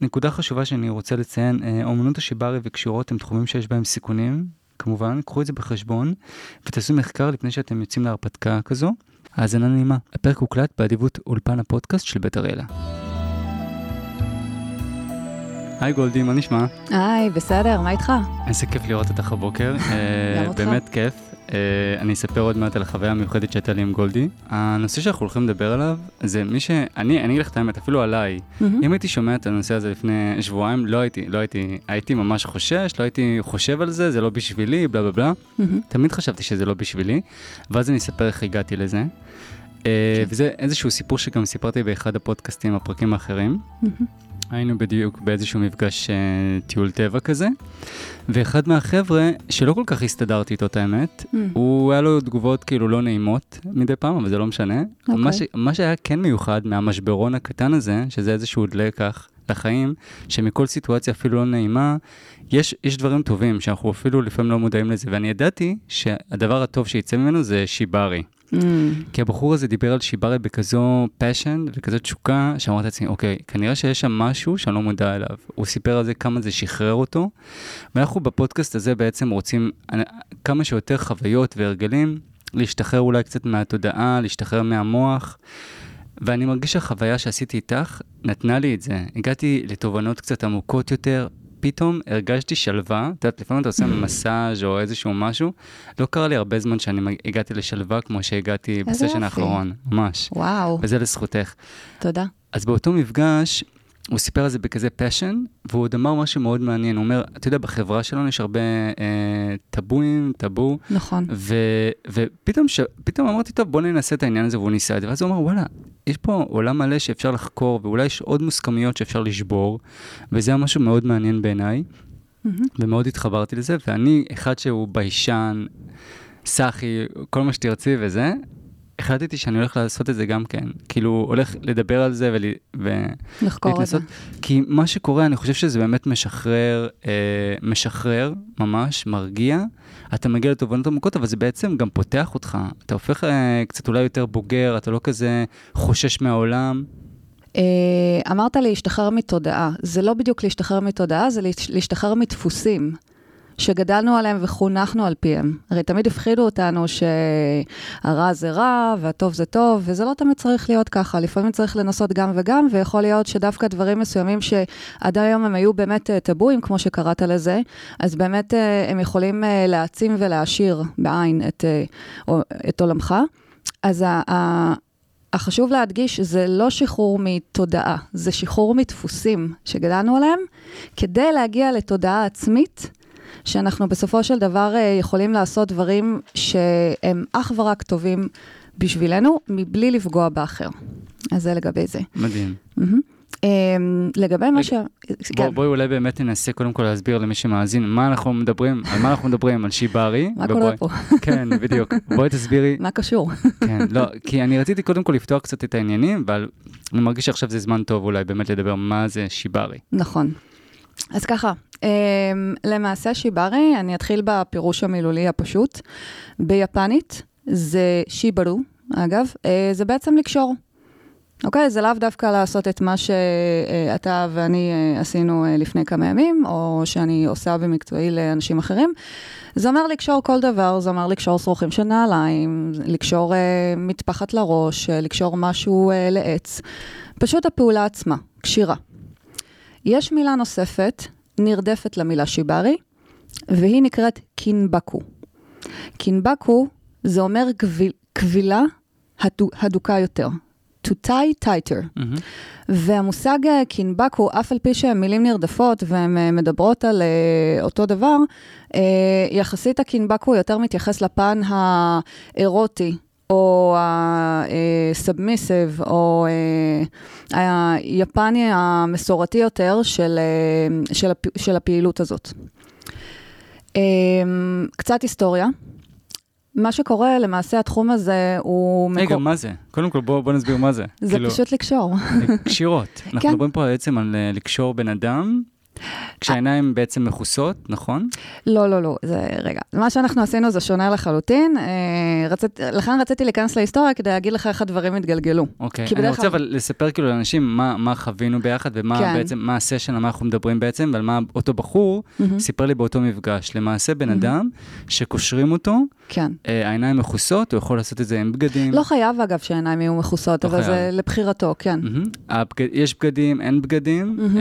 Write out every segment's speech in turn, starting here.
נקודה חשובה שאני רוצה לציין, אה, אומנות השיברי וקשירות הם תחומים שיש בהם סיכונים, כמובן, קחו את זה בחשבון, ותעשו מחקר לפני שאתם יוצאים להרפתקה כזו. האזנה נעימה. הפרק הוקלט באדיבות אולפן הפודקאסט של בית אריאלה. היי גולדי, מה נשמע? היי, בסדר, מה איתך? איזה כיף לראות אותך הבוקר. אה, גם אותך. באמת כיף. אה, אני אספר עוד מעט על החוויה המיוחדת שהייתה לי עם גולדי. הנושא שאנחנו הולכים לדבר עליו, זה מי ש... אני, אני אגיד לך את האמת, אפילו עליי. אם הייתי שומע את הנושא הזה לפני שבועיים, לא הייתי, לא הייתי, הייתי ממש חושש, לא הייתי חושב על זה, זה לא בשבילי, בלה בלה בלה. תמיד חשבתי שזה לא בשבילי, ואז אני אספר איך הגעתי לזה. אה, וזה איזשהו סיפור שגם סיפרתי באחד הפודקאסטים, הפרקים האחרים. היינו בדיוק באיזשהו מפגש אה, טיול טבע כזה, ואחד מהחבר'ה, שלא כל כך הסתדרתי איתו את האמת, מהמם. הוא, היה לו תגובות כאילו לא נעימות מדי פעם, אבל זה לא משנה. אוקיי. מה, ש, מה שהיה כן מיוחד מהמשברון הקטן הזה, שזה איזשהו לקח לחיים, שמכל סיטואציה אפילו לא נעימה, יש, יש דברים טובים שאנחנו אפילו לפעמים לא מודעים לזה, ואני ידעתי שהדבר הטוב שיצא ממנו זה שיבארי. מהמם. כי הבחור הזה דיבר על שיבארי בכזו passion וכזו תשוקה, שאמרתי לעצמי, אוקיי, כנראה שיש שם משהו שאני לא מודע אליו. הוא סיפר על זה כמה זה שחרר אותו, ואנחנו בפודקאסט הזה בעצם רוצים אה, כמה שיותר חוויות והרגלים, להשתחרר אולי קצת מהתודעה, להשתחרר מהמוח. ואני מרגיש שהחוויה שעשיתי איתך נתנה לי את זה. הגעתי לתובנות קצת עמוקות יותר, פתאום הרגשתי שלווה, את יודעת, לפעמים אתה עושה מסאז' או איזשהו משהו, לא קרה לי הרבה זמן שאני הגעתי לשלווה כמו שהגעתי בסשן. האחרון, ממש. וואו, וזה לזכותך. תודה. אז באותו מפגש, הוא סיפר על זה בכזה passion, והוא עוד אמר משהו מאוד מעניין, הוא אומר, אתה יודע, בחברה שלנו יש הרבה אה, טבואים, טאבו, נכון. ו, ופתאום ש, פתאום אמרתי, טוב, בוא ננסה את העניין הזה, והוא ניסה את זה, ואז הוא אמר, וואלה, יש פה עולם מלא שאפשר לחקור, ואולי יש עוד מוסכמיות שאפשר לשבור, וזה היה משהו מאוד מעניין בעיניי, מהמם. ומאוד התחברתי לזה, ואני, אחד שהוא ביישן, סאחי, כל מה שתרצי וזה, החלטתי שאני הולך לעשות את זה גם כן. כאילו, הולך לדבר על זה ול... ו... לחקור את זה. כי מה שקורה, אני חושב שזה באמת משחרר, אה, משחרר ממש, מרגיע. אתה מגיע לתובנות עמוקות, אבל זה בעצם גם פותח אותך. אתה הופך אה, קצת אולי יותר בוגר, אתה לא כזה חושש מהעולם. אה, אמרת להשתחרר מתודעה. זה לא בדיוק להשתחרר מתודעה, זה להש- להשתחרר מדפוסים. שגדלנו עליהם וחונכנו על פיהם. הרי תמיד הפחידו אותנו שהרע זה רע והטוב זה טוב, וזה לא תמיד צריך להיות ככה. לפעמים צריך לנסות גם וגם, ויכול להיות שדווקא דברים מסוימים שעד היום הם היו באמת אה, טבואים, כמו שקראת לזה, אז באמת אה, הם יכולים אה, להעצים ולהעשיר בעין את, את עולמך. אז ה- החשוב להדגיש, זה לא שחרור מתודעה, זה שחרור מדפוסים שגדלנו עליהם, כדי להגיע לתודעה עצמית, שאנחנו בסופו של דבר אה, יכולים לעשות דברים שהם אך ורק טובים בשבילנו, מבלי לפגוע באחר. אז זה לגבי זה. מדהים. אמ, לגבי מה ש... בוא, כן. בואי אולי באמת ננסה קודם כל להסביר למי שמאזין מה אנחנו מדברים, על מה אנחנו מדברים, על שיברי. מה קורה פה? כן, בדיוק. בואי תסבירי. מה קשור? כן, לא, כי אני רציתי קודם כל לפתוח קצת את העניינים, אבל אני מרגיש שעכשיו זה זמן טוב אולי באמת לדבר מה זה שיברי. נכון. אז ככה, למעשה שיברי, אני אתחיל בפירוש המילולי הפשוט. ביפנית זה שיברו, אגב, אה, זה בעצם לקשור. אוקיי? זה לאו דווקא לעשות את מה שאתה ואני אה, עשינו אה, לפני כמה ימים, או שאני עושה במקצועי לאנשים אחרים. זה אומר לקשור כל דבר, זה אומר לקשור שרוכים של נעליים, לקשור אה, מטפחת לראש, לקשור משהו אה, לעץ. פשוט הפעולה עצמה, קשירה. יש מילה נוספת, נרדפת למילה שיברי, והיא נקראת קינבקו. קינבקו זה אומר כביל, כבילה הדו, הדוקה יותר. to tie tighter. מהמם. והמושג אה, קינבקו, אף על פי שהן מילים נרדפות והן אה, מדברות על אה, אותו דבר, יחסית הקינבקו יותר מתייחס לפן האירוטי. או הסאבמיסיב, או אה, היפני המסורתי יותר של, אה, של, הפ, של הפעילות הזאת. אה, קצת היסטוריה. מה שקורה, למעשה התחום הזה הוא... רגע, מקור- מה זה? קודם כל בוא בוא נסביר מה זה. זה פשוט לקשור. קשירות. אנחנו כן. מדברים פה בעצם על לקשור בן אדם כשהעיניים בעצם מכוסות, נכון? לא, לא, לא, זה, רגע. מה שאנחנו עשינו זה שונה לחלוטין. אה, רצית, לכן רציתי להיכנס להיסטוריה כדי להגיד לך איך הדברים התגלגלו. אוקיי. אני רוצה אבל לספר כאילו לאנשים מה, מה חווינו ביחד ומה כן. בעצם, מה הסשן, על מה אנחנו מדברים בעצם, ועל מה אותו בחור מהמם. סיפר לי באותו מפגש. למעשה בן מהמם. אדם שקושרים אותו, כן. אה, העיניים מכוסות, הוא יכול לעשות את זה עם בגדים. לא חייב, אגב, שהעיניים יהיו מכוסות, לא אבל חייב. זה לבחירתו, כן. מהמם. הבג... יש בגדים, אין בגדים. מהמם.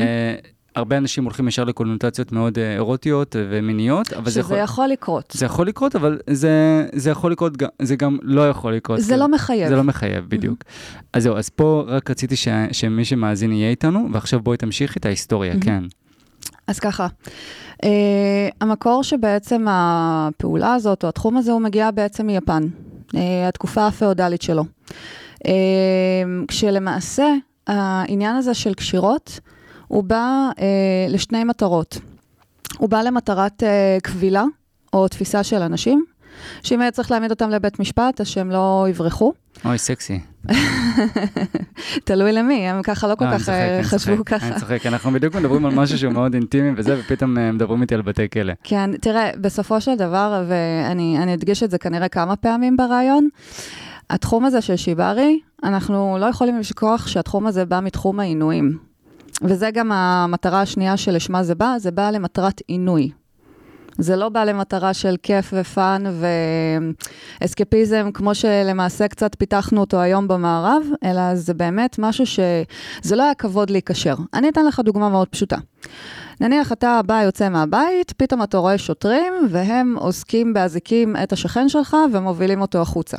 אה, הרבה אנשים הולכים ישר לקונוטציות מאוד אה, אירוטיות ומיניות, אבל זה שזה יכול... יכול לקרות. זה יכול לקרות, אבל זה, זה יכול לקרות, זה גם לא יכול לקרות. זה כאילו. לא מחייב. זה לא מחייב, בדיוק. אז זהו, אז פה רק רציתי ש... שמי שמאזין יהיה איתנו, ועכשיו בואי תמשיכי את ההיסטוריה, מהמם. כן. אז ככה, uh, המקור שבעצם הפעולה הזאת, או התחום הזה, הוא מגיע בעצם מיפן, uh, התקופה הפאודלית שלו. Uh, כשלמעשה, העניין הזה של קשירות, הוא בא uh, לשני מטרות. הוא בא למטרת uh, קבילה, או תפיסה של אנשים, שאם היה צריך להעמיד אותם לבית משפט, אז שהם לא יברחו. אוי, סקסי. תלוי למי, הם ככה לא כל אה, כך אה, חשבו ככה. אני צוחק, אנחנו בדיוק מדברים על משהו שהוא מאוד אינטימי וזה, ופתאום אה, מדברים איתי על בתי כלא. כן, תראה, בסופו של דבר, ואני אני אדגיש את זה כנראה כמה פעמים ברעיון, התחום הזה של שיברי, אנחנו לא יכולים לשכוח שהתחום הזה בא מתחום העינויים. וזה גם המטרה השנייה שלשמה זה בא, זה בא למטרת עינוי. זה לא בא למטרה של כיף ופאן ואסקפיזם, כמו שלמעשה קצת פיתחנו אותו היום במערב, אלא זה באמת משהו ש... זה לא היה כבוד להיקשר. אני אתן לך דוגמה מאוד פשוטה. נניח אתה בא, יוצא מהבית, פתאום אתה רואה שוטרים, והם עוסקים באזיקים את השכן שלך ומובילים אותו החוצה.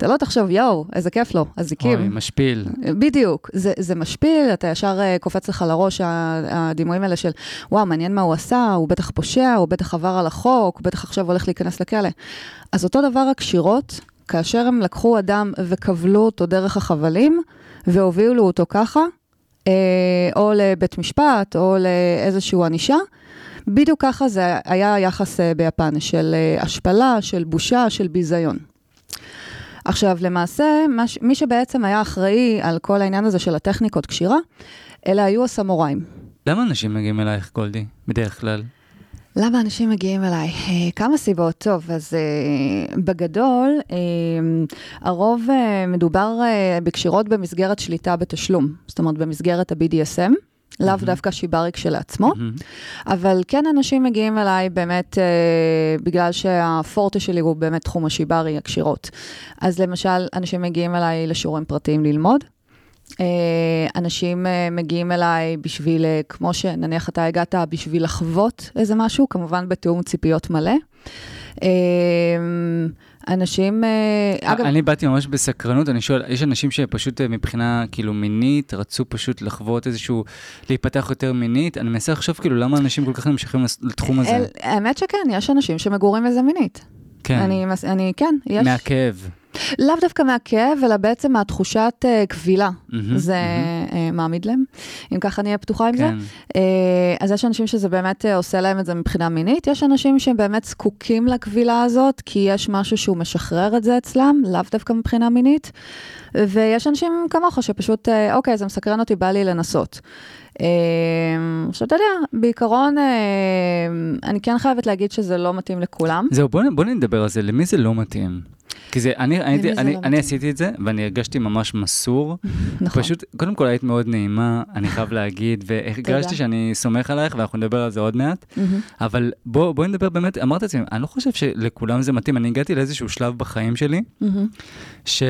אתה לא תחשוב, יואו, איזה כיף לו, אזיקים. אוי, משפיל. בדיוק, זה, זה משפיל, אתה ישר uh, קופץ לך לראש הדימויים האלה של, וואו, מעניין מה הוא עשה, הוא בטח פושע, הוא בטח עבר על החוק, הוא בטח עכשיו הולך להיכנס לכלא. אז אותו דבר הקשירות, כאשר הם לקחו אדם וכבלו אותו דרך החבלים, והובילו אותו ככה, אה, או לבית משפט, או לאיזושהי ענישה, בדיוק ככה זה היה היחס אה, ביפן, של אה, השפלה, של בושה, של ביזיון. עכשיו, למעשה, מה ש- מי שבעצם היה אחראי על כל העניין הזה של הטכניקות קשירה, אלה היו הסמוראים. למה אנשים מגיעים אלייך, גולדי, בדרך כלל? למה אנשים מגיעים אליי? אה, כמה סיבות. טוב, אז אה, בגדול, אה, הרוב מדובר בקשירות במסגרת שליטה בתשלום, זאת אומרת במסגרת ה-BDSM, לאו מהמם. דווקא שיברי כשלעצמו, מהמם. אבל כן אנשים מגיעים אליי באמת אה, בגלל שהפורטה שלי הוא באמת תחום השיברי, הקשירות. אז למשל, אנשים מגיעים אליי לשיעורים פרטיים ללמוד. אה, אנשים אה, מגיעים אליי בשביל, אה, כמו שנניח אתה הגעת, בשביל לחוות איזה משהו, כמובן בתיאום ציפיות מלא. אה, אנשים, אה, אגב, אני באתי ממש בסקרנות, אני שואל, יש אנשים שפשוט אה, מבחינה כאילו מינית, רצו פשוט לחוות איזשהו, להיפתח יותר מינית, אני מנסה לחשוב כאילו למה אנשים כל כך נמשכים לתחום הזה. האמת שכן, יש אנשים שמגורים בזה מינית. כן, אני, אני, כן, יש. מהכאב. לאו דווקא מהכאב, אלא בעצם מהתחושת uh, כבילה. זה uh, מעמיד להם, אם ככה נהיה פתוחה עם זה. כן, Uh, אז יש אנשים שזה באמת עושה להם את זה מבחינה מינית, יש אנשים שבאמת זקוקים לכבילה הזאת, כי יש משהו שהוא משחרר את זה אצלם, לאו דווקא מבחינה מינית, ויש אנשים כמוך שפשוט, אוקיי, זה מסקרן אותי, בא לי לנסות. עכשיו, אתה יודע, בעיקרון, אני כן חייבת להגיד שזה לא מתאים לכולם. זהו, בוא, בוא נדבר על זה, למי זה לא מתאים? כי זה, אני, אני, זה אני, לא אני? עשיתי את זה, ואני הרגשתי ממש מסור. נכון. פשוט, קודם כל היית מאוד נעימה, אני חייב להגיד, והרגשתי שאני סומך עלייך, ואנחנו נדבר על זה עוד מעט. מהמם. אבל בוא, בואי נדבר באמת, אמרת לעצמי, אני לא חושב שלכולם זה מתאים, אני הגעתי לאיזשהו שלב בחיים שלי, מהמם. ש,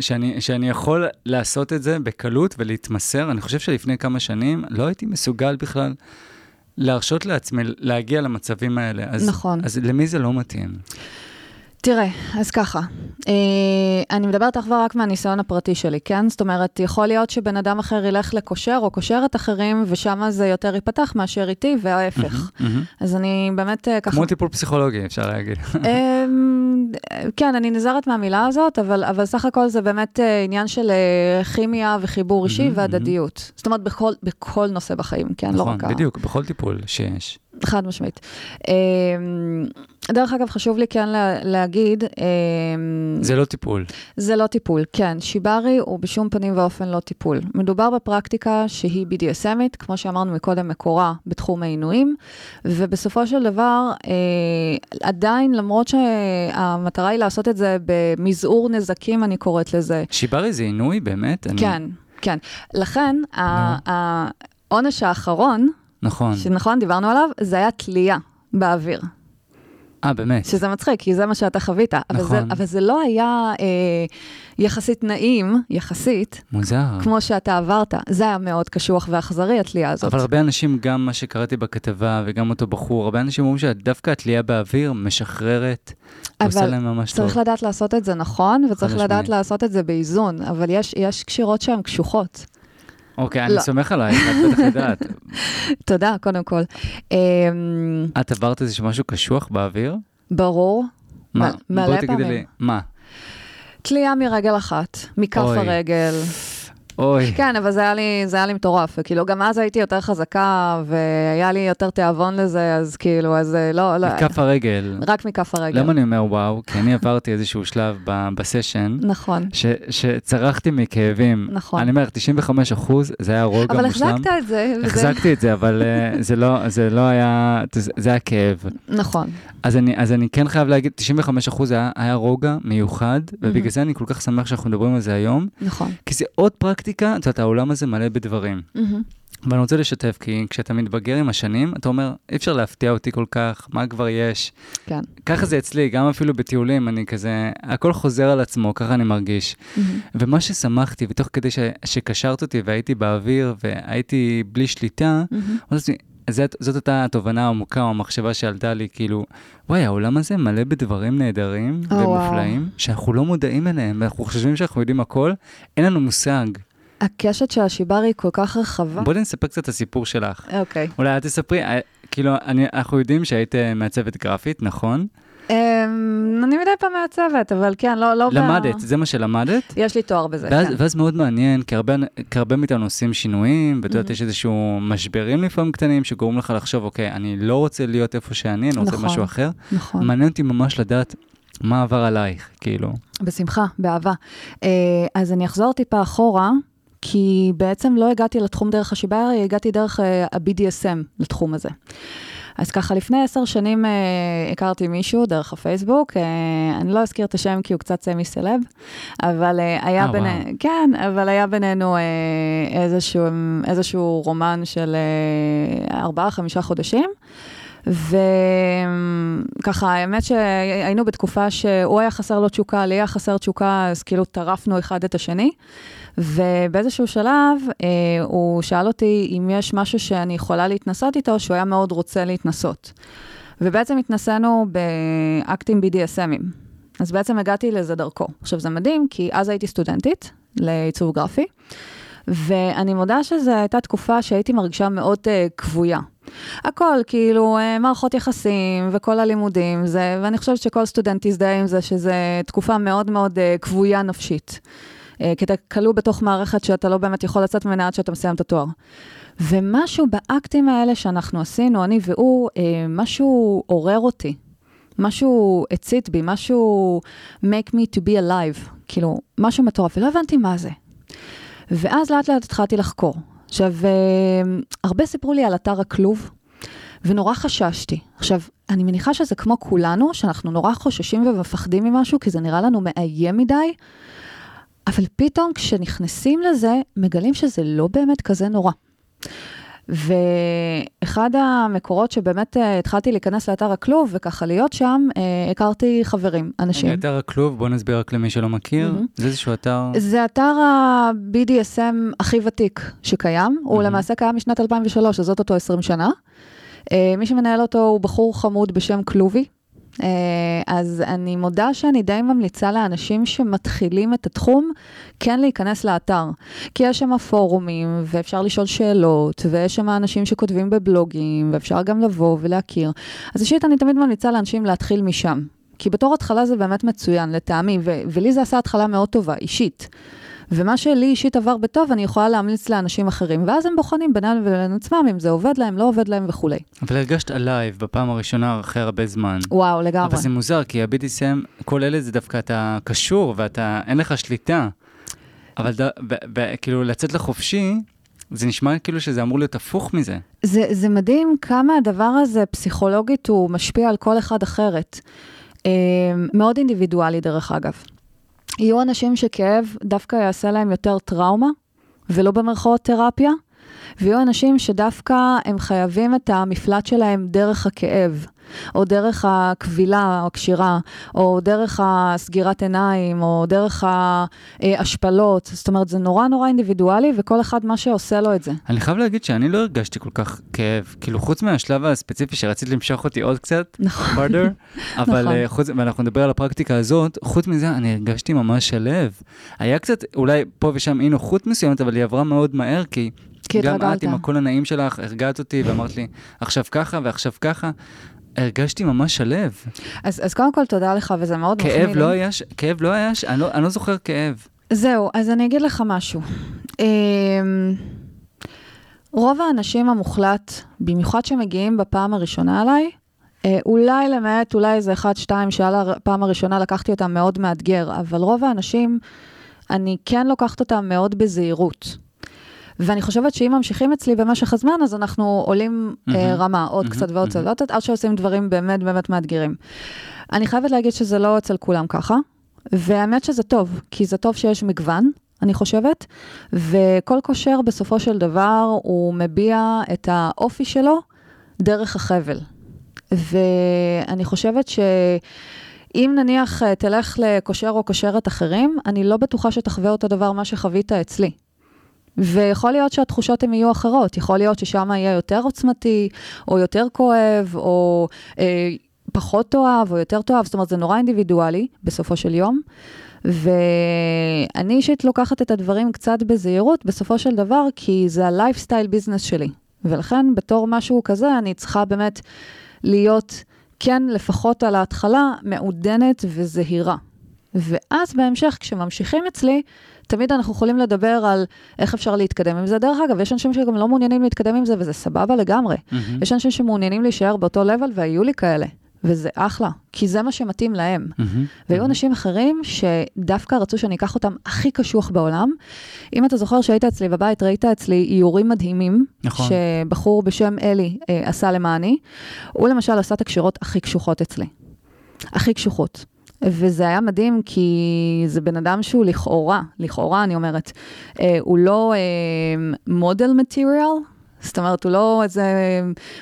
שאני, שאני יכול לעשות את זה בקלות ולהתמסר. אני חושב שלפני כמה שנים לא הייתי מסוגל בכלל להרשות לעצמי להגיע למצבים האלה. אז, נכון. אז למי זה לא מתאים? תראה, אז ככה, אה, אני מדברת אך ורק מהניסיון הפרטי שלי, כן? זאת אומרת, יכול להיות שבן אדם אחר ילך לקושר או קושרת אחרים, ושם זה יותר ייפתח מאשר איתי, וההפך. אז אני באמת אה, ככה... כמו טיפול פסיכולוגי, אפשר להגיד. אמ, כן, אני נזהרת מהמילה הזאת, אבל, אבל סך הכל זה באמת אה, עניין של אה, כימיה וחיבור אישי והדדיות. זאת אומרת, בכל, בכל נושא בחיים, כן? לא נכון, רק ה... בדיוק, בכל טיפול שיש. חד משמעית. אמ, דרך אגב, חשוב לי כן לה, להגיד... אמ, זה לא טיפול. זה לא טיפול, כן. שיברי הוא בשום פנים ואופן לא טיפול. מדובר בפרקטיקה שהיא BDSMית, כמו שאמרנו מקודם, מקורה בתחום העינויים, ובסופו של דבר, אה, עדיין, למרות שהמטרה היא לעשות את זה במזעור נזקים, אני קוראת לזה. שיברי זה עינוי, באמת? כן, אני... כן. לכן, העונש האחרון, נכון. שנכון, דיברנו עליו, זה היה תלייה באוויר. אה, באמת? שזה מצחיק, כי זה מה שאתה חווית. נכון. אבל זה, אבל זה לא היה אה, יחסית נעים, יחסית. מוזר. כמו שאתה עברת. זה היה מאוד קשוח ואכזרי, התלייה הזאת. אבל הרבה אנשים, גם מה שקראתי בכתבה, וגם אותו בחור, הרבה אנשים אומרים שדווקא התלייה באוויר משחררת, עושה להם ממש טוב. אבל צריך לדעת לעשות את זה נכון, וצריך לדעת לעשות את זה באיזון, אבל יש, יש קשירות שהן קשוחות. אוקיי, אני לא. סומך עלייך, את בטח יודעת. תודה, קודם כל. אמ, את עברת איזה משהו קשוח באוויר? ברור. מה? בואי תגידי לי, מה? תלייה מרגל אחת, מכף הרגל. אוי. כן, אבל זה היה לי, זה היה לי מטורף, וכאילו גם אז הייתי יותר חזקה, והיה לי יותר תיאבון לזה, אז כאילו, אז אה, לא, לא. מכף הרגל. רק מכף הרגל. למה אני אומר וואו? כי אני עברתי איזשהו שלב ב- בסשן. נכון. ש, שצרחתי מכאבים. נכון. אני אומר, 95 אחוז, זה היה רוגע מושלם. אבל החזקת את זה. החזקתי את זה, אבל uh, זה, לא, זה לא היה, זה היה כאב. נכון. אז אני, אז אני כן חייב להגיד, 95 אחוז היה, היה רוגע מיוחד, ובגלל זה אני כל כך שמח שאנחנו מדברים על זה היום. נכון. כי זה עוד פרקטיקה, את יודעת, העולם הזה מלא בדברים. ואני רוצה לשתף, כי כשאתה מתבגר עם השנים, אתה אומר, אי אפשר להפתיע אותי כל כך, מה כבר יש? כן. ככה זה אצלי, גם אפילו בטיולים, אני כזה, הכל חוזר על עצמו, ככה אני מרגיש. Mm-hmm. ומה ששמחתי, ותוך כדי ש, שקשרת אותי והייתי באוויר והייתי בלי שליטה, mm-hmm. זאת, זאת אותה התובנה העמוקה או המחשבה שעלתה לי, כאילו, וואי, העולם הזה מלא בדברים נהדרים oh, ומופלאים, וואו. שאנחנו לא מודעים אליהם, ואנחנו חושבים שאנחנו יודעים הכל, אין לנו מושג. הקשת של השיברי היא כל כך רחבה. בואי נספר קצת את הסיפור שלך. אוקיי. אולי את תספרי, אה, כאילו, אני, אנחנו יודעים שהיית אה, מעצבת גרפית, נכון? Um, אני מדי פעם מעצבת, אבל כן, לא... לא למדת, ב... זה מה שלמדת? יש לי תואר בזה, ואז, כן. ואז מאוד מעניין, כי הרבה, כי הרבה מאיתנו עושים שינויים, ואת יודעת, mm-hmm. יש איזשהו משברים לפעמים קטנים, שגורמים לך לחשוב, אוקיי, אני לא רוצה להיות איפה שאני, אני רוצה נכון, משהו אחר. נכון. מעניין אותי ממש לדעת מה עבר עלייך, כאילו. בשמחה, באהבה. Uh, אז אני אחזור טיפה אחורה. כי בעצם לא הגעתי לתחום דרך השיברי, הגעתי דרך uh, ה-BDSM לתחום הזה. אז ככה, לפני עשר שנים uh, הכרתי מישהו דרך הפייסבוק, uh, אני לא אזכיר את השם כי הוא קצת סמי סלב, אבל uh, היה בינינו, כן, אבל היה בינינו uh, איזשהו, איזשהו רומן של ארבעה, uh, חמישה חודשים. וככה, האמת שהיינו בתקופה שהוא היה חסר לו תשוקה, לי היה חסר תשוקה, אז כאילו טרפנו אחד את השני. ובאיזשהו שלב אה, הוא שאל אותי אם יש משהו שאני יכולה להתנסות איתו, שהוא היה מאוד רוצה להתנסות. ובעצם התנסינו באקטים BDSMים. אז בעצם הגעתי לזה דרכו. עכשיו, זה מדהים, כי אז הייתי סטודנטית לעיצוב גרפי, ואני מודה שזו הייתה תקופה שהייתי מרגישה מאוד uh, כבויה. הכל, כאילו, uh, מערכות יחסים וכל הלימודים, זה, ואני חושבת שכל סטודנט יזדהה עם זה, שזו תקופה מאוד מאוד uh, כבויה נפשית. אה, כי אתה כלוא בתוך מערכת שאתה לא באמת יכול לצאת ממנה עד שאתה מסיים את התואר. ומשהו באקטים האלה שאנחנו עשינו, אני והוא, אה, משהו עורר אותי. משהו הצית בי, משהו make me to be alive, כאילו, משהו מטורף, ולא הבנתי מה זה. ואז לאט לאט התחלתי לחקור. עכשיו, אה, הרבה סיפרו לי על אתר הכלוב, ונורא חששתי. עכשיו, אני מניחה שזה כמו כולנו, שאנחנו נורא חוששים ומפחדים ממשהו, כי זה נראה לנו מאיים מדי, אבל פתאום כשנכנסים לזה, מגלים שזה לא באמת כזה נורא. ואחד המקורות שבאמת uh, התחלתי להיכנס לאתר הכלוב וככה להיות שם, uh, הכרתי חברים, אנשים. אתר הכלוב, בוא נסביר רק למי שלא מכיר, mm-hmm. זה איזשהו אתר... זה אתר ה-BDSM הכי ותיק שקיים, mm-hmm. הוא למעשה קיים משנת 2003, אז זאת אותו 20 שנה. Uh, מי שמנהל אותו הוא בחור חמוד בשם כלובי, אז אני מודה שאני די ממליצה לאנשים שמתחילים את התחום, כן להיכנס לאתר. כי יש שם פורומים, ואפשר לשאול שאלות, ויש שם אנשים שכותבים בבלוגים, ואפשר גם לבוא ולהכיר. אז אישית אני תמיד ממליצה לאנשים להתחיל משם. כי בתור התחלה זה באמת מצוין, לטעמי, ולי זה עשה התחלה מאוד טובה, אישית. ומה שלי אישית עבר בטוב, אני יכולה להמליץ לאנשים אחרים, ואז הם בוחנים בינם לבין עצמם, אם זה עובד להם, לא עובד להם וכולי. אבל הרגשת עלייב בפעם הראשונה אחרי הרבה זמן. וואו, לגמרי. אבל זה מוזר, כי ה-BDSM, כל אלה זה דווקא אתה קשור ואתה, אין לך שליטה. אבל ד, ב, ב, כאילו לצאת לחופשי, זה נשמע כאילו שזה אמור להיות הפוך מזה. זה, זה מדהים כמה הדבר הזה פסיכולוגית הוא משפיע על כל אחד אחרת. אה, מאוד אינדיבידואלי דרך אגב. יהיו אנשים שכאב דווקא יעשה להם יותר טראומה, ולא במרכאות תרפיה, ויהיו אנשים שדווקא הם חייבים את המפלט שלהם דרך הכאב. או דרך הכבילה או הקשירה, או דרך הסגירת עיניים, או דרך ההשפלות. זאת אומרת, זה נורא נורא אינדיבידואלי, וכל אחד מה שעושה לו את זה. אני חייב להגיד שאני לא הרגשתי כל כך כאב, כאילו חוץ מהשלב הספציפי שרצית למשוך אותי עוד קצת, נכון. harder, אבל נכון. אה, חוץ, ואנחנו נדבר על הפרקטיקה הזאת, חוץ מזה אני הרגשתי ממש שלו. היה קצת, אולי פה ושם אי נוחות מסוימת, אבל היא עברה מאוד מהר, כי... כי גם התרגלת. את עם הקול הנעים שלך, הרגעת אותי ואמרת לי, עכשיו ככה ועכשיו ככה. הרגשתי ממש שלו. אז, אז קודם כל, תודה לך, וזה מאוד מחמיא לי. לא היה, כאב לא היה, אני לא- אני לא זוכר כאב. זהו, אז אני אגיד לך משהו. אמ, רוב האנשים המוחלט, במיוחד שמגיעים בפעם הראשונה עליי, אה, אולי למעט, אולי איזה אחד, שתיים, שעל הפעם הראשונה לקחתי אותם מאוד מאתגר, אבל רוב האנשים, אני כן לוקחת אותם מאוד בזהירות. ואני חושבת שאם ממשיכים אצלי במשך הזמן, אז אנחנו עולים אה, מהמם. רמה עוד מהמם, קצת ועוד קצת קצת, עד שעושים דברים באמת באמת מאתגרים. אני חייבת להגיד שזה לא אצל כולם ככה, והאמת שזה טוב, כי זה טוב שיש מגוון, אני חושבת, וכל קושר בסופו של דבר הוא מביע את האופי שלו דרך החבל. ואני חושבת שאם נניח אה, תלך לקושר או קושרת אחרים, אני לא בטוחה שתחווה אותו דבר מה שחווית אצלי. ויכול להיות שהתחושות הן יהיו אחרות, יכול להיות ששם יהיה יותר עוצמתי, או יותר כואב, או אה, פחות תאהב, או יותר תאהב, זאת אומרת, זה נורא אינדיבידואלי בסופו של יום. ואני אישית לוקחת את הדברים קצת בזהירות, בסופו של דבר, כי זה הלייפסטייל ביזנס שלי. ולכן, בתור משהו כזה, אני צריכה באמת להיות, כן, לפחות על ההתחלה, מעודנת וזהירה. ואז בהמשך, כשממשיכים אצלי, תמיד אנחנו יכולים לדבר על איך אפשר להתקדם עם זה. דרך אגב, יש אנשים שגם לא מעוניינים להתקדם עם זה, וזה סבבה לגמרי. מהמם. יש אנשים שמעוניינים להישאר באותו level, והיו לי כאלה, וזה אחלה, כי זה מה שמתאים להם. מהמם. והיו אנשים אחרים שדווקא רצו שאני אקח אותם הכי קשוח בעולם. אם אתה זוכר שהיית אצלי בבית, ראית אצלי איורים מדהימים, נכון. שבחור בשם אלי אה, עשה למעני. הוא למשל עשה את הקשירות הכי קשוחות אצלי. הכי קשוחות. וזה היה מדהים, כי זה בן אדם שהוא לכאורה, לכאורה אני אומרת, אה, הוא לא מודל מטריאל, זאת אומרת, הוא לא איזה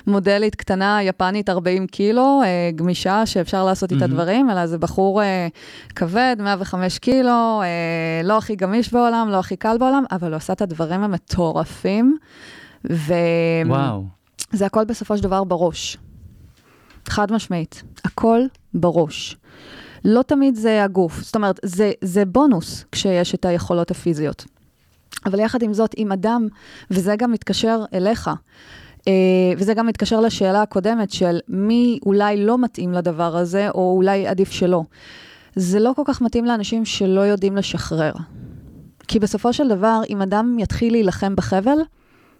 מודלית קטנה, יפנית 40 קילו, אה, גמישה, שאפשר לעשות איתה מהמם. דברים, אלא זה בחור אה, כבד, 105 קילו, אה, לא הכי גמיש בעולם, לא הכי קל בעולם, אבל הוא עשה את הדברים המטורפים, וזה וואו. הכל בסופו של דבר בראש. חד משמעית, הכל בראש. לא תמיד זה הגוף, זאת אומרת, זה, זה בונוס כשיש את היכולות הפיזיות. אבל יחד עם זאת, אם אדם, וזה גם מתקשר אליך, אה, וזה גם מתקשר לשאלה הקודמת של מי אולי לא מתאים לדבר הזה, או אולי עדיף שלא. זה לא כל כך מתאים לאנשים שלא יודעים לשחרר. כי בסופו של דבר, אם אדם יתחיל להילחם בחבל,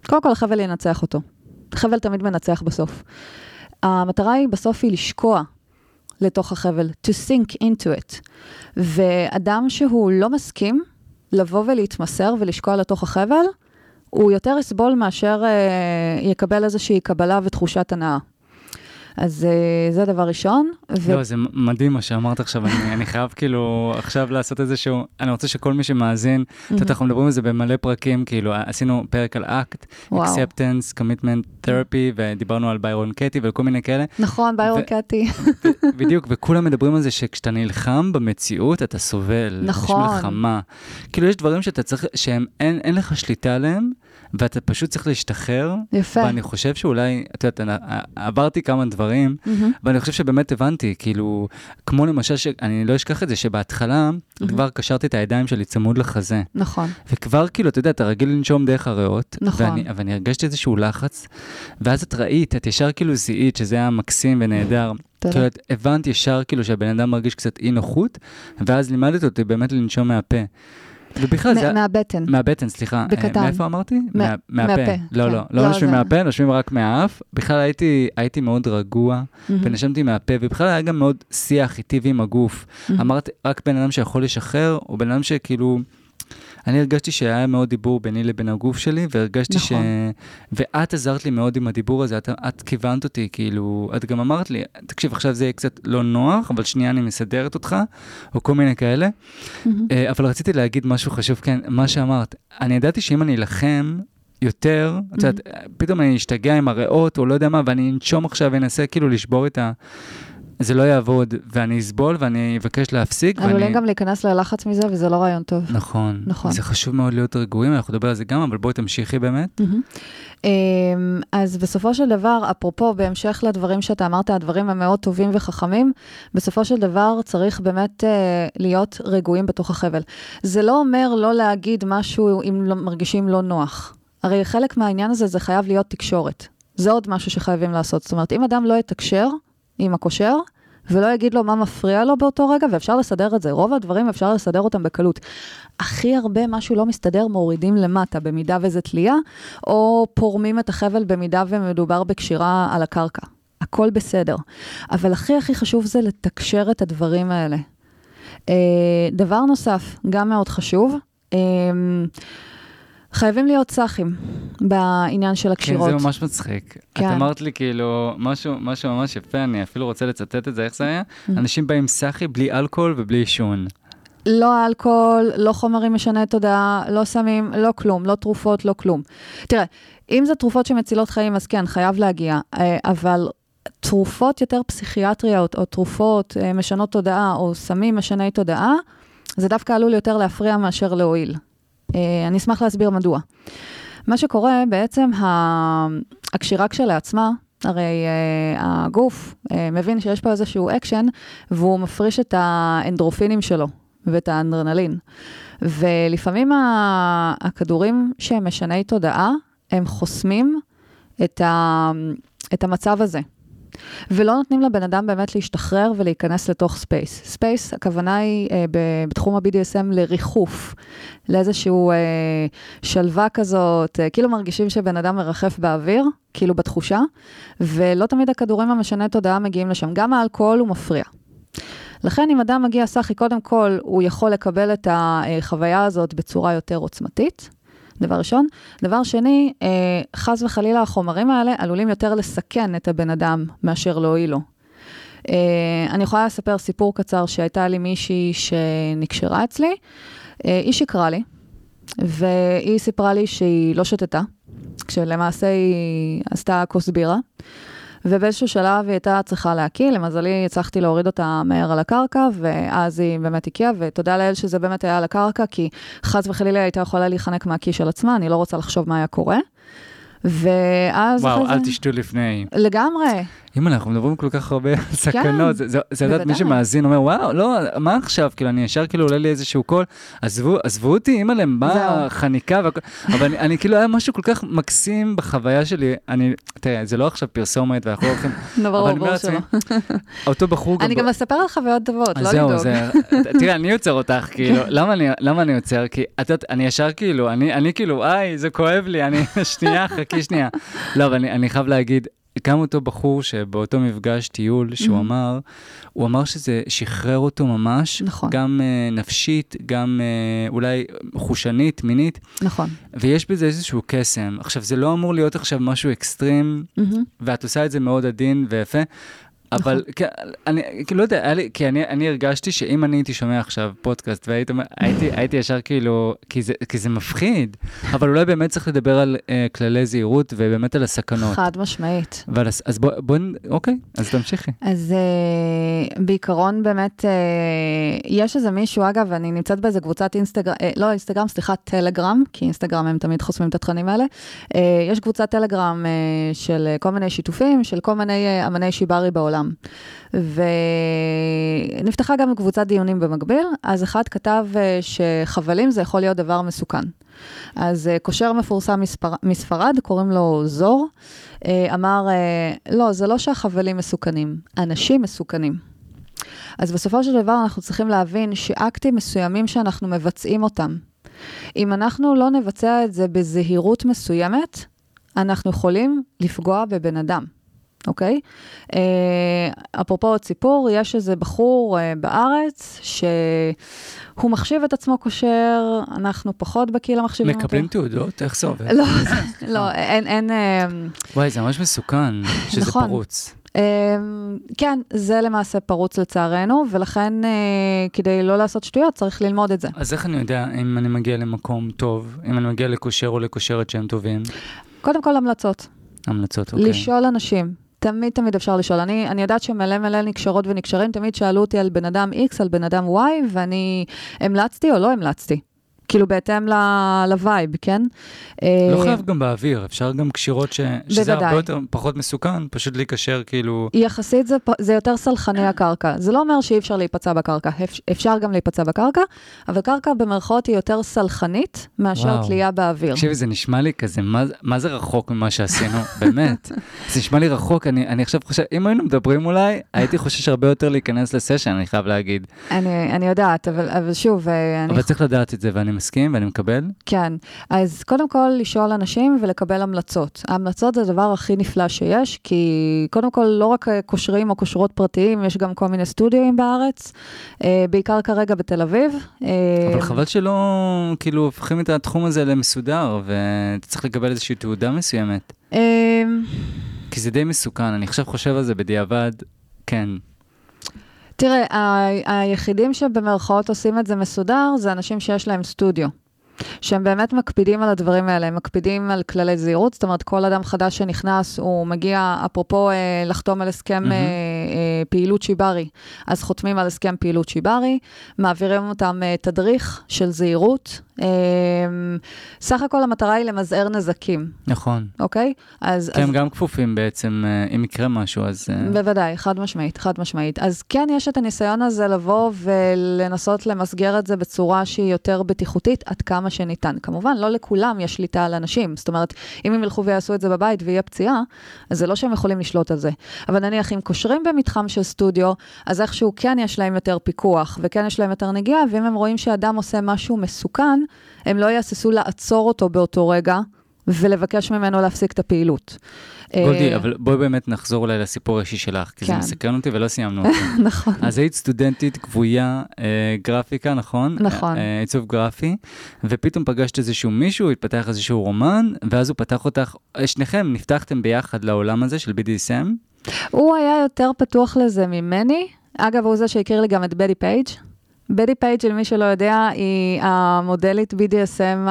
קודם כל החבל ינצח אותו. חבל תמיד מנצח בסוף. המטרה היא בסוף היא לשקוע לתוך החבל, to sink into it. ואדם שהוא לא מסכים לבוא ולהתמסר ולשקוע לתוך החבל, הוא יותר יסבול מאשר אה, יקבל איזושהי קבלה ותחושת הנאה. אז אה, זה דבר ראשון. ו- לא, זה מדהים מה שאמרת עכשיו, אני, אני חייב כאילו עכשיו לעשות איזשהו, אני רוצה שכל מי שמאזין, את יודעת, אנחנו מדברים על זה במלא פרקים, כאילו עשינו פרק על אקט, acceptance, commitment therapy, ודיברנו על ביירון קטי וכל מיני כאלה, נכון, ביירון קאטי. בדיוק, וכולם מדברים על זה שכשאתה נלחם במציאות, אתה סובל. נכון. יש מלחמה. כאילו, יש דברים שאתה צריך, שהם, אין, אין לך שליטה עליהם, ואתה פשוט צריך להשתחרר. יפה. ואני חושב שאולי, את יודעת, אני- עברתי כמה דברים, מהמם. ואני חושב שבאמת הבנתי, כאילו, כמו למשל. אני לא אשכח את זה, שבהתחלה כבר קשרתי את הידיים שלי צמוד לחזה. נכון. וכבר כאילו, אתה יודע, אתה רגיל לנשום דרך הריאות. נכון. ואני, ואני הרגשתי איזשהו לחץ, ואז את ראית, את ישר כאילו זיהית שזה היה מקסים ונהדר. תודה. כאילו, את הבנת ישר כאילו שהבן אדם מרגיש קצת אי נוחות, ואז לימדת אותי באמת לנשום מהפה. ובכלל זה... מהבטן. מהבטן, סליחה. בקטן. מאיפה אמרתי? מה- מהפה. לא, כן. לא, לא, לא נושמים מהפה, נושמים רק מהאף. בכלל הייתי, הייתי מאוד רגוע. ונשמתי מהפה, ובכלל היה גם מאוד שיח איתי ועם הגוף. אמרתי, רק בן אדם שיכול לשחרר, או בן אדם שכאילו... אני הרגשתי שהיה מאוד דיבור ביני לבין הגוף שלי, והרגשתי ש... נכון. ואת עזרת לי מאוד עם הדיבור הזה, את, את כיוונת אותי, כאילו, את גם אמרת לי, תקשיב, עכשיו זה יהיה קצת לא נוח, אבל שנייה אני מסדרת אותך, או כל מיני כאלה. אה, אבל רציתי להגיד משהו חשוב, כן, מה שאמרת. אני ידעתי שאם אני אלחם יותר, את יודעת, פתאום אני אשתגע עם הריאות, או לא יודע מה, ואני אנשום עכשיו ואנסה כאילו לשבור את ה... זה לא יעבוד, ואני אסבול ואני אבקש להפסיק. עלולים ואני... גם להיכנס ללחץ מזה, וזה לא רעיון טוב. נכון. נכון. זה חשוב מאוד להיות רגועים, אנחנו נדבר על זה גם, אבל בואי תמשיכי באמת. אמ, אז בסופו של דבר, אפרופו, בהמשך לדברים שאתה אמרת, הדברים הם מאוד טובים וחכמים, בסופו של דבר צריך באמת אה, להיות רגועים בתוך החבל. זה לא אומר לא להגיד משהו אם לא, מרגישים לא נוח. הרי חלק מהעניין הזה, זה חייב להיות תקשורת. זה עוד משהו שחייבים לעשות. זאת אומרת, אם אדם לא יתקשר עם הקושר, ולא יגיד לו מה מפריע לו באותו רגע, ואפשר לסדר את זה. רוב הדברים אפשר לסדר אותם בקלות. הכי הרבה משהו לא מסתדר, מורידים למטה, במידה וזה תלייה, או פורמים את החבל במידה ומדובר בקשירה על הקרקע. הכל בסדר. אבל הכי הכי חשוב זה לתקשר את הדברים האלה. אה, דבר נוסף, גם מאוד חשוב, אה, חייבים להיות סאחים בעניין של כן, הקשירות. זה ממש מצחיק. את כן. אמרת לי כאילו משהו, משהו ממש יפה, אני אפילו רוצה לצטט את זה, איך זה היה? Mm. אנשים באים סאחי בלי אלכוהול ובלי עישון. לא אלכוהול, לא חומרים משני תודעה, לא סמים, לא כלום, לא תרופות, לא כלום. תראה, אם זה תרופות שמצילות חיים, אז כן, חייב להגיע, אה, אבל תרופות יותר פסיכיאטריות, או תרופות אה, משנות תודעה, או סמים משני תודעה, זה דווקא עלול יותר להפריע מאשר להועיל. אה, אני אשמח להסביר מדוע. מה שקורה, בעצם הקשירה כשלעצמה, הרי אה, הגוף אה, מבין שיש פה איזשהו אקשן, והוא מפריש את האנדורפינים שלו ואת האדרנלין. ולפעמים הכדורים שהם משני תודעה, הם חוסמים את, ה- את המצב הזה. ולא נותנים לבן אדם באמת להשתחרר ולהיכנס לתוך space. space, הכוונה היא אה, בתחום ה-BDSM לריחוף, לאיזשהו אה, שלווה כזאת, אה, כאילו מרגישים שבן אדם מרחף באוויר, כאילו בתחושה, ולא תמיד הכדורים המשני תודעה מגיעים לשם. גם האלכוהול הוא מפריע. לכן אם אדם מגיע סאחי, קודם כל הוא יכול לקבל את החוויה הזאת בצורה יותר עוצמתית, דבר ראשון. דבר שני, אה, חס וחלילה החומרים האלה עלולים יותר לסכן את הבן אדם מאשר להועיל לו. אה, אני יכולה לספר סיפור קצר שהייתה לי מישהי שנקשרה אצלי, אה, היא שקרה לי, והיא סיפרה לי שהיא לא שתתה, כשלמעשה היא עשתה כוס בירה. ובאיזשהו שלב היא הייתה צריכה להקיא, למזלי הצלחתי להוריד אותה מהר על הקרקע, ואז היא באמת הקיאה, ותודה לאל שזה באמת היה על הקרקע, כי חס וחלילה הייתה יכולה להיחנק מהקיא של עצמה, אני לא רוצה לחשוב מה היה קורה. ואז וואו, אחרי אל זה... תשתו לפני. לגמרי, אם אנחנו מדברים כל כך הרבה על סכנות, זה, יודעת, מי. שמאזין אומר, וואו, לא, מה עכשיו? כאילו, אני ישר כאילו עולה לי איזשהו קול, עזבו, אותי, אימא'לה, מה זהו. חניקה והכל, אבל אני, אני כאילו, היה משהו כל כך מקסים בחוויה שלי, אני, תראה, זה לא עכשיו פרסומת ואנחנו לא הולכים, אבל אני אומר. לעצמי, אותו בחור אני ב- גם אספר על חוויות טובות, לא לדאוג. תראה, אני יוצר אותך, כאילו, למה אני, למה אני יוצר? כי את יודעת, אני ישר כאילו, אני, אני כאילו, איי, זה כואב לי, אני, שנייה, חכי שנייה. לא, אבל אני, אני חייב להגיד, גם אותו בחור שבאותו מפגש טיול שהוא Mhm. אמר, הוא אמר שזה שחרר אותו ממש, נכון. גם uh, נפשית, גם uh, אולי חושנית, מינית, נכון. ויש בזה איזשהו קסם. עכשיו, זה לא אמור להיות עכשיו משהו אקסטרים, מהמם. ואת עושה את זה מאוד עדין ויפה. אבל נכון. כן, אני כאילו לא יודע, לי, כי אני, אני הרגשתי שאם אני הייתי שומע עכשיו פודקאסט והיית אומר, הייתי, הייתי ישר כאילו, כי זה, כי זה מפחיד, אבל אולי באמת צריך לדבר על uh, כללי זהירות ובאמת על הסכנות. חד משמעית. הס- אז בוא, בוא, אוקיי, אז תמשיכי. אז uh, בעיקרון באמת, uh, יש איזה מישהו, אגב, אני נמצאת באיזה קבוצת אינסטגרם, uh, לא אינסטגרם, סליחה, טלגרם, כי אינסטגרם הם תמיד חוסמים את התכנים האלה. Uh, יש קבוצת טלגרם uh, של כל מיני שיתופים, של כל מיני uh, אמני שיברי בעולם. ונפתחה גם קבוצת דיונים במקביל, אז אחד כתב uh, שחבלים זה יכול להיות דבר מסוכן. אז uh, קושר מפורסם מספר, מספרד, קוראים לו זור, uh, אמר, לא, זה לא שהחבלים מסוכנים, אנשים מסוכנים. אז בסופו של דבר אנחנו צריכים להבין שאקטים מסוימים שאנחנו מבצעים אותם, אם אנחנו לא נבצע את זה בזהירות מסוימת, אנחנו יכולים לפגוע בבן אדם. אוקיי? אה, אפרופו עוד סיפור, יש איזה בחור אה, בארץ שהוא מחשיב את עצמו כשר, אנחנו פחות בקהילה מחשיבים אותו. מקבלים תעודות? איך זה עובד? לא, לא, אין, אין... אה, וואי, זה ממש מסוכן שזה נכון. פרוץ. אה, כן, זה למעשה פרוץ לצערנו, ולכן אה, כדי לא לעשות שטויות צריך ללמוד את זה. אז איך אני יודע אם אני מגיע למקום טוב, אם אני מגיע לקושר או לקושרת שהם טובים? קודם כל המלצות. המלצות, אוקיי. לשאול אנשים. תמיד תמיד אפשר לשאול. אני, אני יודעת שמלא מלא נקשרות ונקשרים, תמיד שאלו אותי על בן אדם X, על בן אדם Y, ואני המלצתי או לא המלצתי. כאילו בהתאם ל vibe, כן? לא אה, חייב גם באוויר, אפשר גם קשירות ש... שזה הרבה. יותר, פחות מסוכן, פשוט להיקשר כאילו... יחסית זה, זה יותר סלחני הקרקע. זה לא אומר שאי אפשר להיפצע בקרקע, אפ- אפשר גם להיפצע בקרקע, אבל קרקע במרכאות היא יותר סלחנית מאשר. תלייה באוויר. תקשיבי, זה נשמע לי כזה, מה, מה זה רחוק ממה שעשינו? באמת. זה נשמע לי רחוק, אני, אני עכשיו חושב, אם היינו מדברים אולי, הייתי חושש הרבה יותר להיכנס לסשן, אני חייב להגיד. אני, אני יודעת, אבל, אבל שוב, אה, אני אבל צריך לדעת את זה, ואני מסכים ואני מקבל. כן, אז קודם כל לשאול אנשים ולקבל המלצות. ההמלצות זה הדבר הכי נפלא שיש, כי קודם כל לא רק אה, קושרים או קושרות פרטיים, יש גם כל מיני סטודיואים בארץ, אה, בעיקר כרגע בתל אביב. אה, אבל חבל שלא, כאילו, הופכים את התחום הזה למסודר, ואתה צריך לקבל איזושהי תעודה מסוימת. אה, כי זה די מסוכן, אני עכשיו חושב על זה בדיעבד, כן. תראה, ה- היחידים שבמרכאות עושים את זה מסודר, זה אנשים שיש להם סטודיו. שהם באמת מקפידים על הדברים האלה, הם מקפידים על כללי זהירות, זאת אומרת, כל אדם חדש שנכנס, הוא מגיע, אפרופו אה, לחתום על הסכם. אה, אה, פעילות שיברי, אז חותמים על הסכם פעילות שיברי, מעבירים אותם אה, תדריך של זהירות. אה, סך הכל המטרה היא למזער נזקים, נכון. אוקיי? אז... כי אז הם גם כפופים בעצם, אה, אם יקרה משהו, אז... אה, בוודאי, חד משמעית, חד משמעית. אז כן, יש את הניסיון הזה לבוא ולנסות למסגר את זה בצורה שהיא יותר בטיחותית, עד כמה שניתן. כמובן, לא לכולם יש שליטה על אנשים. זאת אומרת, אם הם ילכו ויעשו את זה בבית ויהיה פציעה, אז זה לא שהם יכולים לשלוט על זה. אבל נניח, אם קושרים במתחם של סטודיו, אז איכשהו כן יש להם יותר פיקוח, וכן יש להם יותר נגיעה, ואם הם רואים שאדם עושה משהו מסוכן, הם לא יהססו לעצור אותו באותו רגע. ולבקש ממנו להפסיק את הפעילות. גולדי, אה, אבל בואי באמת נחזור אולי לסיפור האישי שלך, כי זה כן. מסקרן אותי ולא סיימנו אותו. נכון. אז היית סטודנטית כבויה, אה, גרפיקה, נכון? נכון. אה, עיצוב גרפי, ופתאום פגשת איזשהו מישהו, התפתח איזשהו רומן, ואז הוא פתח אותך, אה, שניכם נפתחתם ביחד לעולם הזה של BDSM? הוא היה יותר פתוח לזה ממני. אגב, הוא זה שהכיר לי גם את בדי פייג'. בדי פייג', למי שלא יודע, היא המודלית BDSM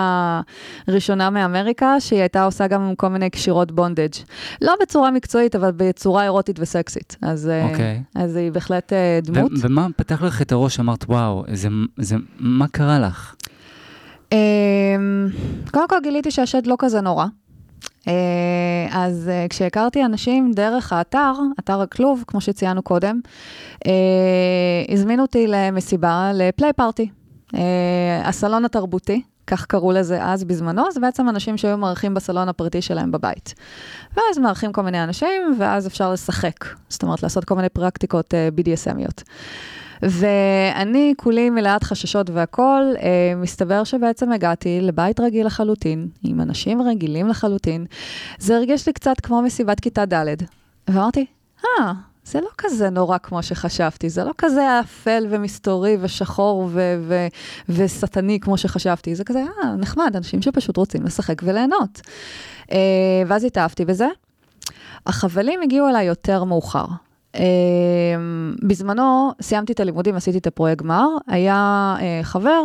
הראשונה מאמריקה, שהיא הייתה עושה גם כל מיני קשירות בונדג'. לא בצורה מקצועית, אבל בצורה אירוטית וסקסית. אז, אה, אוקיי. אז היא בהחלט אה, דמות. ו- ומה פתח לך את הראש, אמרת, וואו, זה, זה, מה קרה לך? אמ, קודם כל גיליתי שהשד לא כזה נורא. אה, אז אה, כשהכרתי אנשים דרך האתר, אתר הכלוב, כמו שציינו קודם, אה, הזמינו אותי למסיבה, לפליי פארטי. הסלון התרבותי, כך קראו לזה אז בזמנו, זה בעצם אנשים שהיו מארחים בסלון הפרטי שלהם בבית. ואז מארחים כל מיני אנשים, ואז אפשר לשחק. זאת אומרת, לעשות כל מיני פרקטיקות BDSMיות. ואני כולי מלאת חששות והכול, אה, מסתבר שבעצם הגעתי לבית רגיל לחלוטין, עם אנשים רגילים לחלוטין. זה הרגיש לי קצת כמו מסיבת כיתה ד', ואמרתי, אה, זה לא כזה נורא כמו שחשבתי, זה לא כזה אפל ומסתורי ושחור ו- ו- ושטני כמו שחשבתי, זה כזה, אה, נחמד, אנשים שפשוט רוצים לשחק וליהנות. אה, ואז התאהבתי בזה. החבלים הגיעו אליי יותר מאוחר. Uh, בזמנו סיימתי את הלימודים, עשיתי את הפרויקט גמר, היה uh, חבר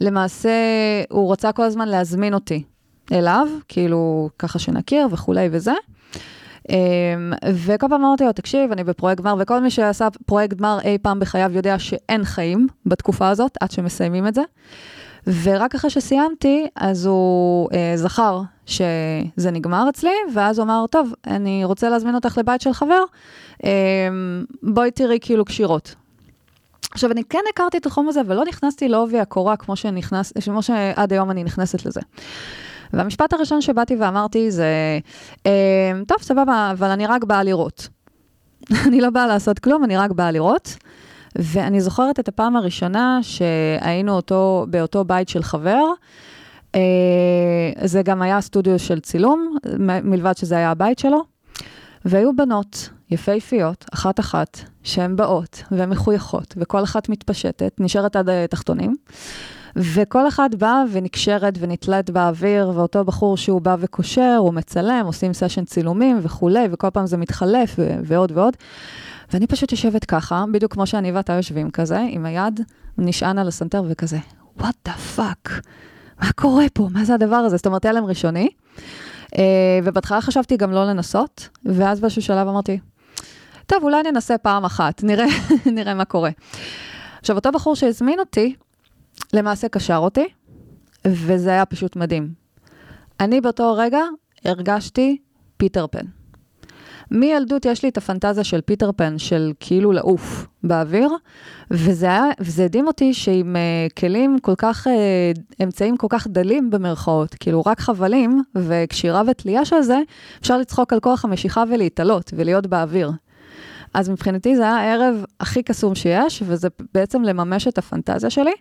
שלמעשה הוא רצה כל הזמן להזמין אותי אליו, כאילו ככה שנכיר וכולי וזה. Um, וכל פעם אמרתי לו, תקשיב, אני בפרויקט גמר, וכל מי שעשה פרויקט גמר אי פעם בחייו יודע שאין חיים בתקופה הזאת, עד שמסיימים את זה. ורק אחרי שסיימתי, אז הוא אה, זכר שזה נגמר אצלי, ואז הוא אמר, טוב, אני רוצה להזמין אותך לבית של חבר, אה, בואי תראי כאילו קשירות. עכשיו, אני כן הכרתי את התחום הזה, ולא נכנסתי לעובי הקורה כמו, שנכנס, כמו שעד היום אני נכנסת לזה. והמשפט הראשון שבאתי ואמרתי זה, אה, טוב, סבבה, אבל אני רק באה לראות. אני לא באה לעשות כלום, אני רק באה לראות. ואני זוכרת את הפעם הראשונה שהיינו אותו, באותו בית של חבר. אה, זה גם היה סטודיו של צילום, מלבד שזה היה הבית שלו. והיו בנות יפהפיות, אחת-אחת, שהן באות ומחויכות, וכל אחת מתפשטת, נשארת עד התחתונים. וכל אחת באה ונקשרת ונתלית באוויר, ואותו בחור שהוא בא וקושר, הוא מצלם, עושים סשן צילומים וכולי, וכל פעם זה מתחלף ועוד ועוד. ואני פשוט יושבת ככה, בדיוק כמו שאני ואתה יושבים כזה, עם היד נשען על הסנטר וכזה, what the fuck, מה קורה פה? מה זה הדבר הזה? זאת אומרת, הלם ראשוני. Uh, ובהתחלה חשבתי גם לא לנסות, ואז באיזשהו שלב אמרתי, טוב, אולי ננסה פעם אחת, נראה, נראה מה קורה. עכשיו, אותו בחור שהזמין אותי, למעשה קשר אותי, וזה היה פשוט מדהים. אני באותו רגע הרגשתי פיטר פן. מילדות יש לי את הפנטזיה של פיטר פן, של כאילו לעוף באוויר, וזה, וזה הדהים אותי שעם uh, כלים כל כך, uh, אמצעים כל כך דלים במרכאות, כאילו רק חבלים וקשירה ותלייה של זה, אפשר לצחוק על כוח המשיכה ולהתעלות ולהיות באוויר. אז מבחינתי זה היה הערב הכי קסום שיש, וזה בעצם לממש את הפנטזיה שלי.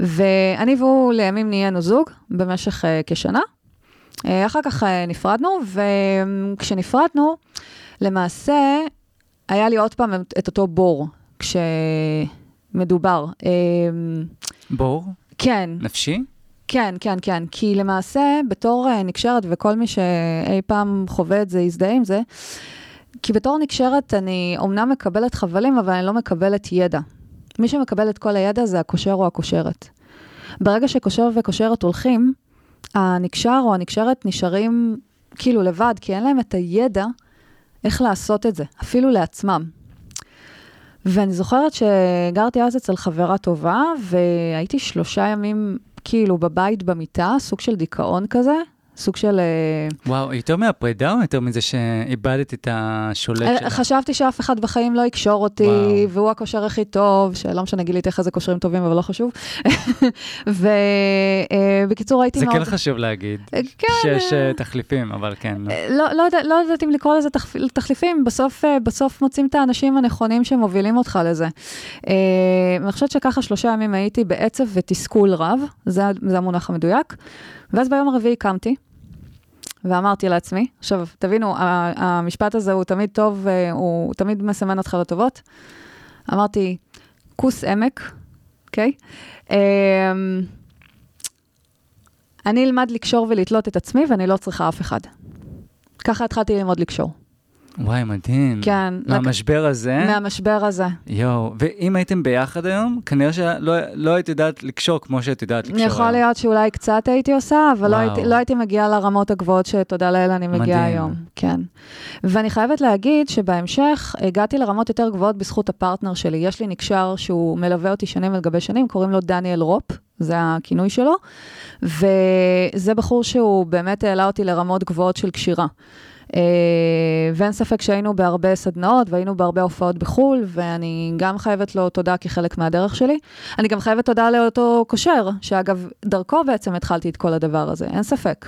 ואני והוא לימים נהיינו זוג במשך uh, כשנה. Uh, אחר כך uh, נפרדנו, וכשנפרדנו, למעשה היה לי עוד פעם את אותו בור, כשמדובר. Uh, בור? כן, נפשי? כן, כן, כן. כי למעשה, בתור נקשרת, וכל מי שאי פעם חווה את זה, יזדהה עם זה, כי בתור נקשרת אני אומנם מקבלת חבלים, אבל אני לא מקבלת ידע. מי שמקבל את כל הידע זה הקושר או הקושרת. ברגע שקושר וקושרת הולכים, הנקשר או הנקשרת נשארים כאילו לבד, כי אין להם את הידע איך לעשות את זה, אפילו לעצמם. ואני זוכרת שגרתי אז אצל חברה טובה, והייתי שלושה ימים כאילו בבית במיטה, סוג של דיכאון כזה, סוג של... אה, וואו, יותר מהפרידה או יותר מזה שאיבדת את השולט שלה? חשבתי שאף אחד בחיים לא יקשור אותי, וואו. והוא הקושר הכי טוב, שלא משנה, גיליתי איך איזה קושרים טובים, אבל לא חשוב. ובקיצור, הייתי זה מאוד... כן חשוב להגיד, כן, שיש אה, אה, תחליפים, אבל כן. לא. לא, לא, יודע, לא יודעת אם לקרוא לזה תחפ- תחליפים, בסוף, אה, בסוף מוצאים את האנשים הנכונים שמובילים אותך לזה. אה, אני חושבת שככה שלושה ימים הייתי בעצב ותסכול רב, זה, זה המונח המדויק. ואז ביום הרביעי קמתי, ואמרתי לעצמי, עכשיו, תבינו, המשפט הזה הוא תמיד טוב, אה, הוא תמיד מסמן אותך לטובות. אמרתי, כוס עמק, אוקיי? אמ, אני אלמד לקשור ולתלות את עצמי, ואני לא צריכה אף אחד. ככה התחלתי ללמוד לקשור. וואי, מדהים. כן. מהמשבר הזה, מהמשבר הזה. יואו, ואם הייתם ביחד היום, כנראה שלא לא היית יודעת לקשור כמו שאת יודעת לקשור היום. יכול להיות שאולי קצת הייתי עושה, אבל לא. הייתי, לא הייתי מגיעה לרמות הגבוהות שתודה לאל אני מגיעה מדהים. היום. כן. ואני חייבת להגיד שבהמשך הגעתי לרמות יותר גבוהות בזכות הפרטנר שלי. יש לי נקשר שהוא מלווה אותי שנים על גבי שנים, קוראים לו דניאל רופ, זה הכינוי שלו, וזה בחור שהוא באמת העלה אותי לרמות גבוהות של קשירה. Uh, ואין ספק שהיינו בהרבה סדנאות והיינו בהרבה הופעות בחו"ל, ואני גם חייבת לו תודה כחלק מהדרך שלי. אני גם חייבת תודה לאותו קושר, שאגב, דרכו בעצם התחלתי את כל הדבר הזה, אין ספק.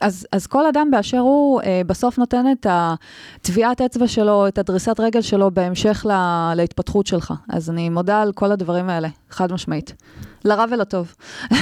אז, אז כל אדם באשר הוא, uh, בסוף נותן את הטביעת אצבע שלו, את הדריסת רגל שלו בהמשך לה, להתפתחות שלך. אז אני מודה על כל הדברים האלה, חד משמעית. לרע ולטוב.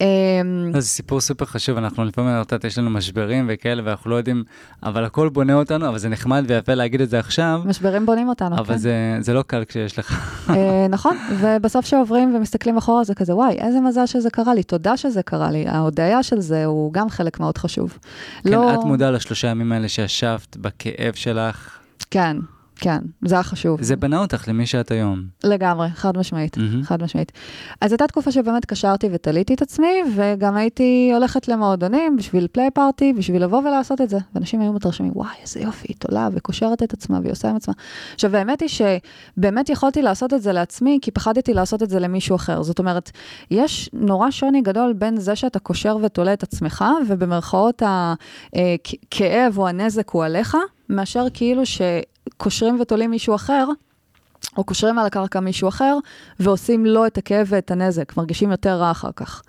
אמ, זה סיפור סופר חשוב, אנחנו לפעמים, את יודעת, יש לנו משברים וכאלה, ואנחנו לא יודעים, אבל הכל בונה אותנו, אבל זה נחמד ויפה להגיד את זה עכשיו, משברים בונים אותנו, אבל כן. זה, זה לא קל כשיש לך. אה, נכון, ובסוף שעוברים ומסתכלים אחורה זה כזה, וואי, איזה מזל שזה קרה לי, תודה שזה קרה לי. ההודיה של זה הוא גם חלק מאוד חשוב. כן, לא... את מודעה לשלושה ימים האלה שישבת בכאב שלך, כן, כן, זה היה חשוב. זה בנה אותך למי שאת היום. לגמרי, חד משמעית, מהמם. חד משמעית. אז הייתה תקופה שבאמת קשרתי ותליתי את עצמי, וגם הייתי הולכת למועדונים בשביל פליי פארטי, בשביל לבוא ולעשות את זה. ואנשים היו מתרשמים, וואי, איזה יופי, היא תולה וקושרת את עצמה והיא עושה עם עצמה. עכשיו, האמת היא שבאמת יכולתי לעשות את זה לעצמי, כי פחדתי לעשות את זה למישהו אחר. זאת אומרת, יש נורא שוני גדול בין זה שאתה קושר ותולה את עצמך, ובמרכאות הכאב או הנזק הוא עליך, מאשר כאילו שקושרים ותולים מישהו אחר, או קושרים על הקרקע מישהו אחר, ועושים לו את הכאב ואת הנזק, מרגישים יותר רע אחר כך.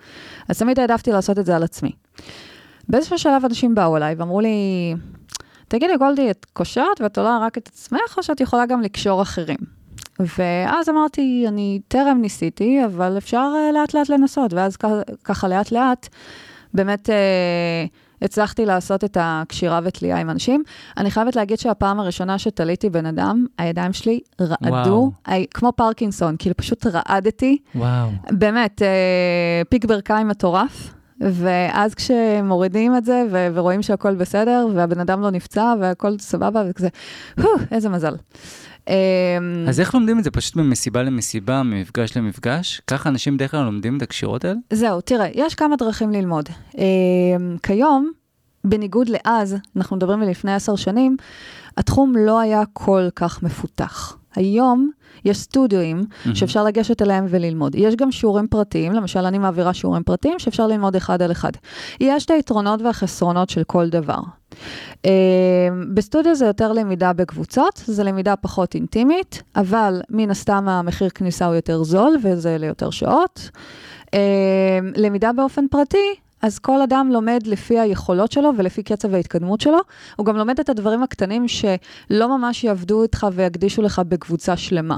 אז תמיד העדפתי לעשות את זה על עצמי. באיזשהו שלב אנשים באו אליי ואמרו לי, תגידי, גולדי, את קושרת ואת עולה רק את עצמך, או שאת יכולה גם לקשור אחרים? ואז אמרתי, אני טרם ניסיתי, אבל אפשר אה, לאט לאט לנסות, ואז ככה לאט לאט, באמת אה, הצלחתי לעשות את הקשירה ותלייה עם אנשים. אני חייבת להגיד שהפעם הראשונה שתליתי בן אדם, הידיים שלי רעדו, וואו. הי- כמו פרקינסון, כאילו פשוט רעדתי. וואו. באמת, אה, פיק ברכיים מטורף. ואז כשמורידים את זה ו- ורואים שהכל בסדר, והבן אדם לא נפצע והכל סבבה וכזה, איזה מזל. אה, אז איך לומדים את זה? פשוט ממסיבה למסיבה, ממפגש למפגש? ככה אנשים בדרך כלל לומדים את הקשירות האלה? זהו, תראה, יש כמה דרכים ללמוד. אה, כיום, בניגוד לאז, אנחנו מדברים מלפני עשר שנים, התחום לא היה כל כך מפותח. היום יש סטודיואים שאפשר לגשת אליהם וללמוד. יש גם שיעורים פרטיים, למשל אני מעבירה שיעורים פרטיים שאפשר ללמוד אחד על אחד. יש את היתרונות והחסרונות של כל דבר. אה, בסטודיו זה יותר למידה בקבוצות, זה למידה פחות אינטימית, אבל מן הסתם המחיר כניסה הוא יותר זול וזה ליותר שעות. אה, למידה באופן פרטי, אז כל אדם לומד לפי היכולות שלו ולפי קצב ההתקדמות שלו. הוא גם לומד את הדברים הקטנים שלא ממש יעבדו איתך ויקדישו לך בקבוצה שלמה.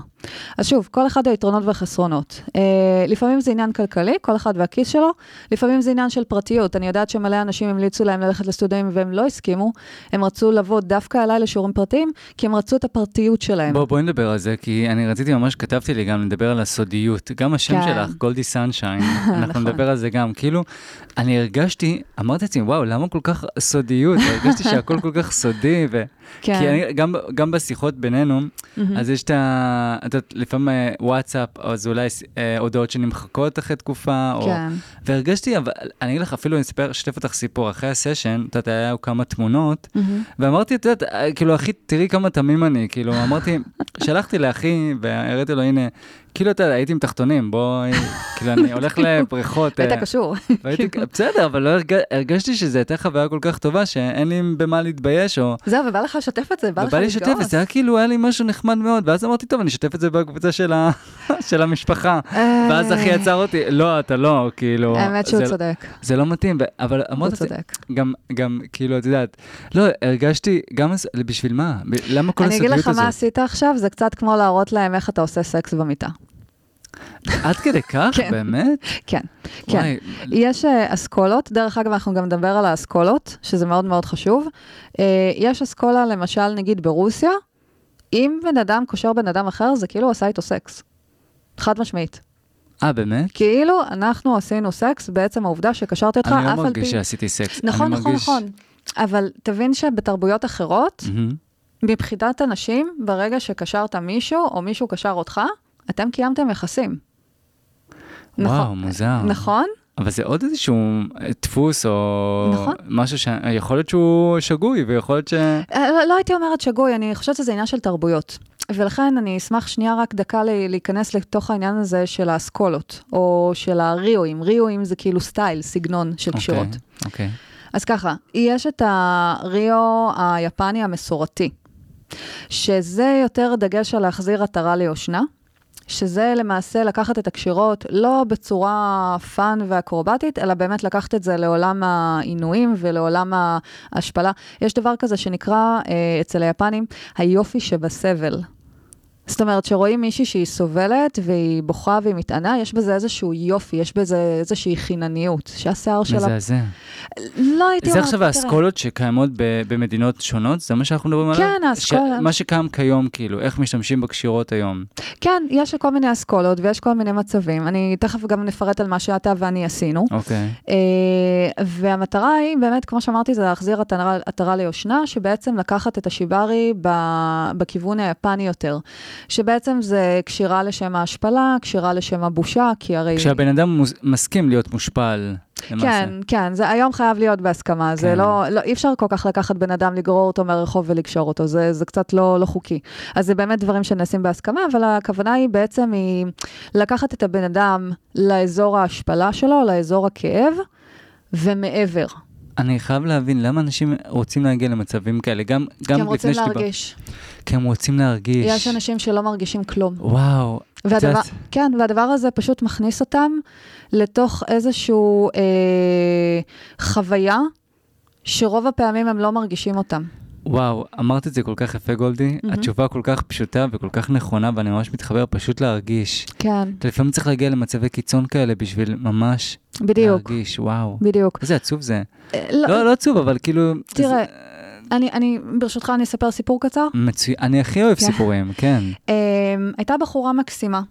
אז שוב, כל אחד היתרונות והחסרונות. אה, לפעמים זה עניין כלכלי, כל אחד והכיס שלו, לפעמים זה עניין של פרטיות. אני יודעת שמלא אנשים המליצו להם ללכת לסטודנטים והם לא הסכימו, הם רצו לבוא דווקא אליי לשיעורים פרטיים, כי הם רצו את הפרטיות שלהם. בוא, בואי נדבר על זה, כי אני רציתי ממש, כתבתי לי גם לדבר על הסודיות. גם השם כן. שלך, גולדי סנשיין, אנחנו נכון. נדבר על זה גם. כאילו, אני הרגשתי, אמרתי לעצמי, וואו, למה כל כך סודיות? הרגשתי שהכל כל כך סודי, ו... כן. כי אני, גם, גם בשיחות בינינו, מהמם. אז יש את ה... את יודעת, לפעמים אה, וואטסאפ, אז אולי אה, הודעות שנמחקות אחרי תקופה, או... כן. והרגשתי, אבל אני אגיד לך, אפילו אני אספר, אשתף אותך סיפור, אחרי הסשן, את יודעת, היה כמה תמונות, מהמם. ואמרתי, את יודעת, אה, כאילו, אחי, תראי כמה תמים אני, כאילו, אמרתי, שלחתי לאחי, והראיתי לו, הנה, כאילו, אתה יודע, הייתי עם תחתונים, בוא, כאילו, אני הולך לבריכות. היית אה, קשור. בסדר, אבל לא הרג... הרגשתי שזו הייתה חוויה כל כך טובה, שאין לי במה להתבייש, או... זהו, ובא לך לשתף את זה, בא לך ובא לי לשתף, להתגאות. וזה היה כאילו, היה לי משהו נחמד מאוד, ואז אמרתי, טוב, אני אשתף את זה בקבוצה של, המשפחה. ואז אחי עצר אותי, לא, אתה לא, כאילו... האמת שהוא זה- צודק, זה לא מתאים, אבל הוא אמרת, צודק. גם, כאילו, את יודעת, לא, הרגשתי, גם, בשביל מה? למה כל אני אגיד לך? מה עשית עכשיו, זה קצת כמו להראות להם איך אתה עושה סקס במיטה. עד כדי כך, כן. באמת? כן, כן. וואי, יש אה, אסכולות, דרך אגב, אנחנו גם נדבר על האסכולות, שזה מאוד מאוד חשוב. אה, יש אסכולה, למשל, נגיד ברוסיה, אם בן אדם קושר בן אדם אחר, זה כאילו עשה איתו סקס. חד משמעית. אה, באמת? כאילו אנחנו עשינו סקס בעצם העובדה שקשרתי אותך, אני לא אף על מרגיש פי... שעשיתי סקס. נכון, אני נכון, מרגיש- נכון. אבל תבין שבתרבויות אחרות. מבחינת אנשים, ברגע שקשרת מישהו, או מישהו קשר אותך, אתם קיימתם יחסים. וואו, נכון. מוזר. נכון? אבל זה עוד איזשהו אה, דפוס, או נכון. משהו שיכול להיות שהוא שגוי, ויכול להיות ש... אה, לא, לא הייתי אומרת שגוי, אני חושבת שזה עניין של תרבויות. ולכן אני אשמח שנייה רק דקה להיכנס לתוך העניין הזה של האסכולות, או של הריואים. ריואים זה כאילו סטייל, סגנון של קשירות. אוקיי, אוקיי. אז ככה, יש את הריו היפני המסורתי, שזה יותר דגש על להחזיר עטרה ליושנה, שזה למעשה לקחת את הקשירות לא בצורה fun ואקרובטית, אלא באמת לקחת את זה לעולם העינויים ולעולם ההשפלה. יש דבר כזה שנקרא אה, אצל היפנים היופי שבסבל. זאת אומרת, שרואים מישהי שהיא סובלת והיא בוכה והיא מתענה, יש בזה איזשהו יופי, יש בזה איזושהי חינניות, שהשיער שלה... מזעזע. לא הייתי זה אומרת, עכשיו תראה. האסכולות שקיימות ב- במדינות שונות? זה מה שאנחנו מדברים עליו? כן, האסכולה. ש- מה שקיים כיום, כאילו, איך משתמשים בקשירות היום. כן, יש כל מיני אסכולות ויש כל מיני מצבים. אני תכף גם נפרט על מה שאתה ואני עשינו. אוקיי. אה, והמטרה היא באמת, כמו שאמרתי, זה להחזיר עטרה, ליושנה, שבעצם לקחת את השיברי ב- בכיוון היפני יותר. שבעצם זה קשירה לשם ההשפלה, קשירה לשם הבושה, כי הרי... כשהבן אדם מוס- מסכים להיות מושפל, למעשה. כן, כן, זה היום חייב להיות בהסכמה, זה כן. לא, לא, אי אפשר כל כך לקחת בן אדם, לגרור אותו מהרחוב ולקשור אותו, זה, זה קצת לא, לא חוקי. אז זה באמת דברים שנעשים בהסכמה, אבל הכוונה היא בעצם היא לקחת את הבן אדם לאזור ההשפלה שלו, לאזור הכאב, ומעבר. אני חייב להבין למה אנשים רוצים להגיע למצבים כאלה, גם, כי גם הם רוצים לפני שדיבר- להרגיש. כי הם רוצים להרגיש. יש אנשים שלא מרגישים כלום. וואו. והדבר, יודעת- כן, והדבר הזה פשוט מכניס אותם לתוך איזשהו אה, חוויה שרוב הפעמים הם לא מרגישים אותם. וואו, אמרת את זה כל כך יפה, גולדי. מהמם. התשובה כל כך פשוטה וכל כך נכונה, ואני ממש מתחבר פשוט להרגיש. כן, אתה לפעמים צריך להגיע למצבי קיצון כאלה בשביל ממש בדיוק, להרגיש, וואו. בדיוק. איזה עצוב זה. אה, לא, לא, לא עצוב, אבל כאילו... תראה, זה- אני, אני, ברשותך, אני אספר סיפור קצר. מצוין, אני הכי אוהב כן. סיפורים, כן. Um, הייתה בחורה מקסימה,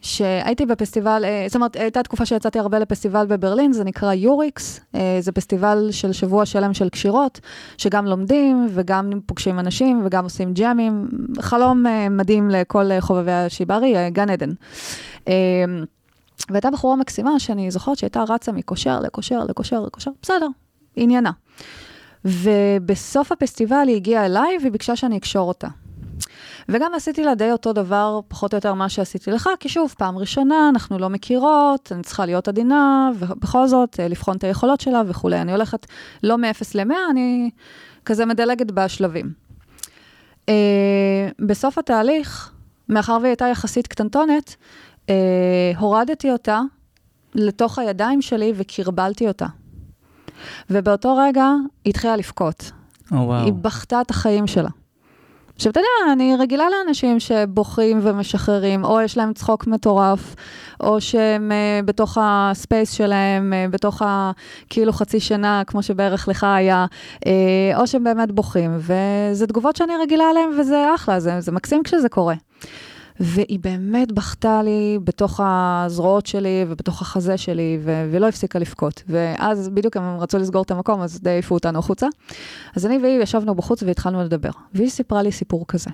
שהייתי בפסטיבל, uh, זאת אומרת, הייתה תקופה שיצאתי הרבה לפסטיבל בברלין, זה נקרא יוריקס, uh, זה פסטיבל של שבוע שלם של קשירות, שגם לומדים וגם פוגשים אנשים וגם עושים ג'אמים, חלום uh, מדהים לכל חובבי השיברי, גן עדן. והייתה בחורה מקסימה שאני זוכרת שהייתה רצה מקושר לקושר לקושר לקושר, בסדר, עניינה. ובסוף הפסטיבל היא הגיעה אליי והיא ביקשה שאני אקשור אותה. וגם עשיתי לה די אותו דבר, פחות או יותר מה שעשיתי לך, כי שוב, פעם ראשונה, אנחנו לא מכירות, אני צריכה להיות עדינה, ובכל זאת, אה, לבחון את היכולות שלה וכולי. אני הולכת לא מ-0 ל-100, אני כזה מדלגת בשלבים. Uh, בסוף התהליך, מאחר והיא הייתה יחסית קטנטונת, uh, הורדתי אותה לתוך הידיים שלי וקרבלתי אותה. ובאותו רגע היא התחילה לבכות. או וואו. היא בכתה את החיים שלה. עכשיו, אתה יודע, אני רגילה לאנשים שבוכים ומשחררים, או יש להם צחוק מטורף, או שהם uh, בתוך הספייס שלהם, uh, בתוך ה... כאילו חצי שנה, כמו שבערך לך היה, uh, או שהם באמת בוכים. וזה תגובות שאני רגילה עליהן, וזה אחלה, זה, זה מקסים כשזה קורה. והיא באמת בכתה לי בתוך הזרועות שלי ובתוך החזה שלי, ו- ולא הפסיקה לבכות. ואז בדיוק הם רצו לסגור את המקום, אז די העיפו אותנו החוצה. אז אני והיא ישבנו בחוץ והתחלנו לדבר. והיא סיפרה לי סיפור כזה.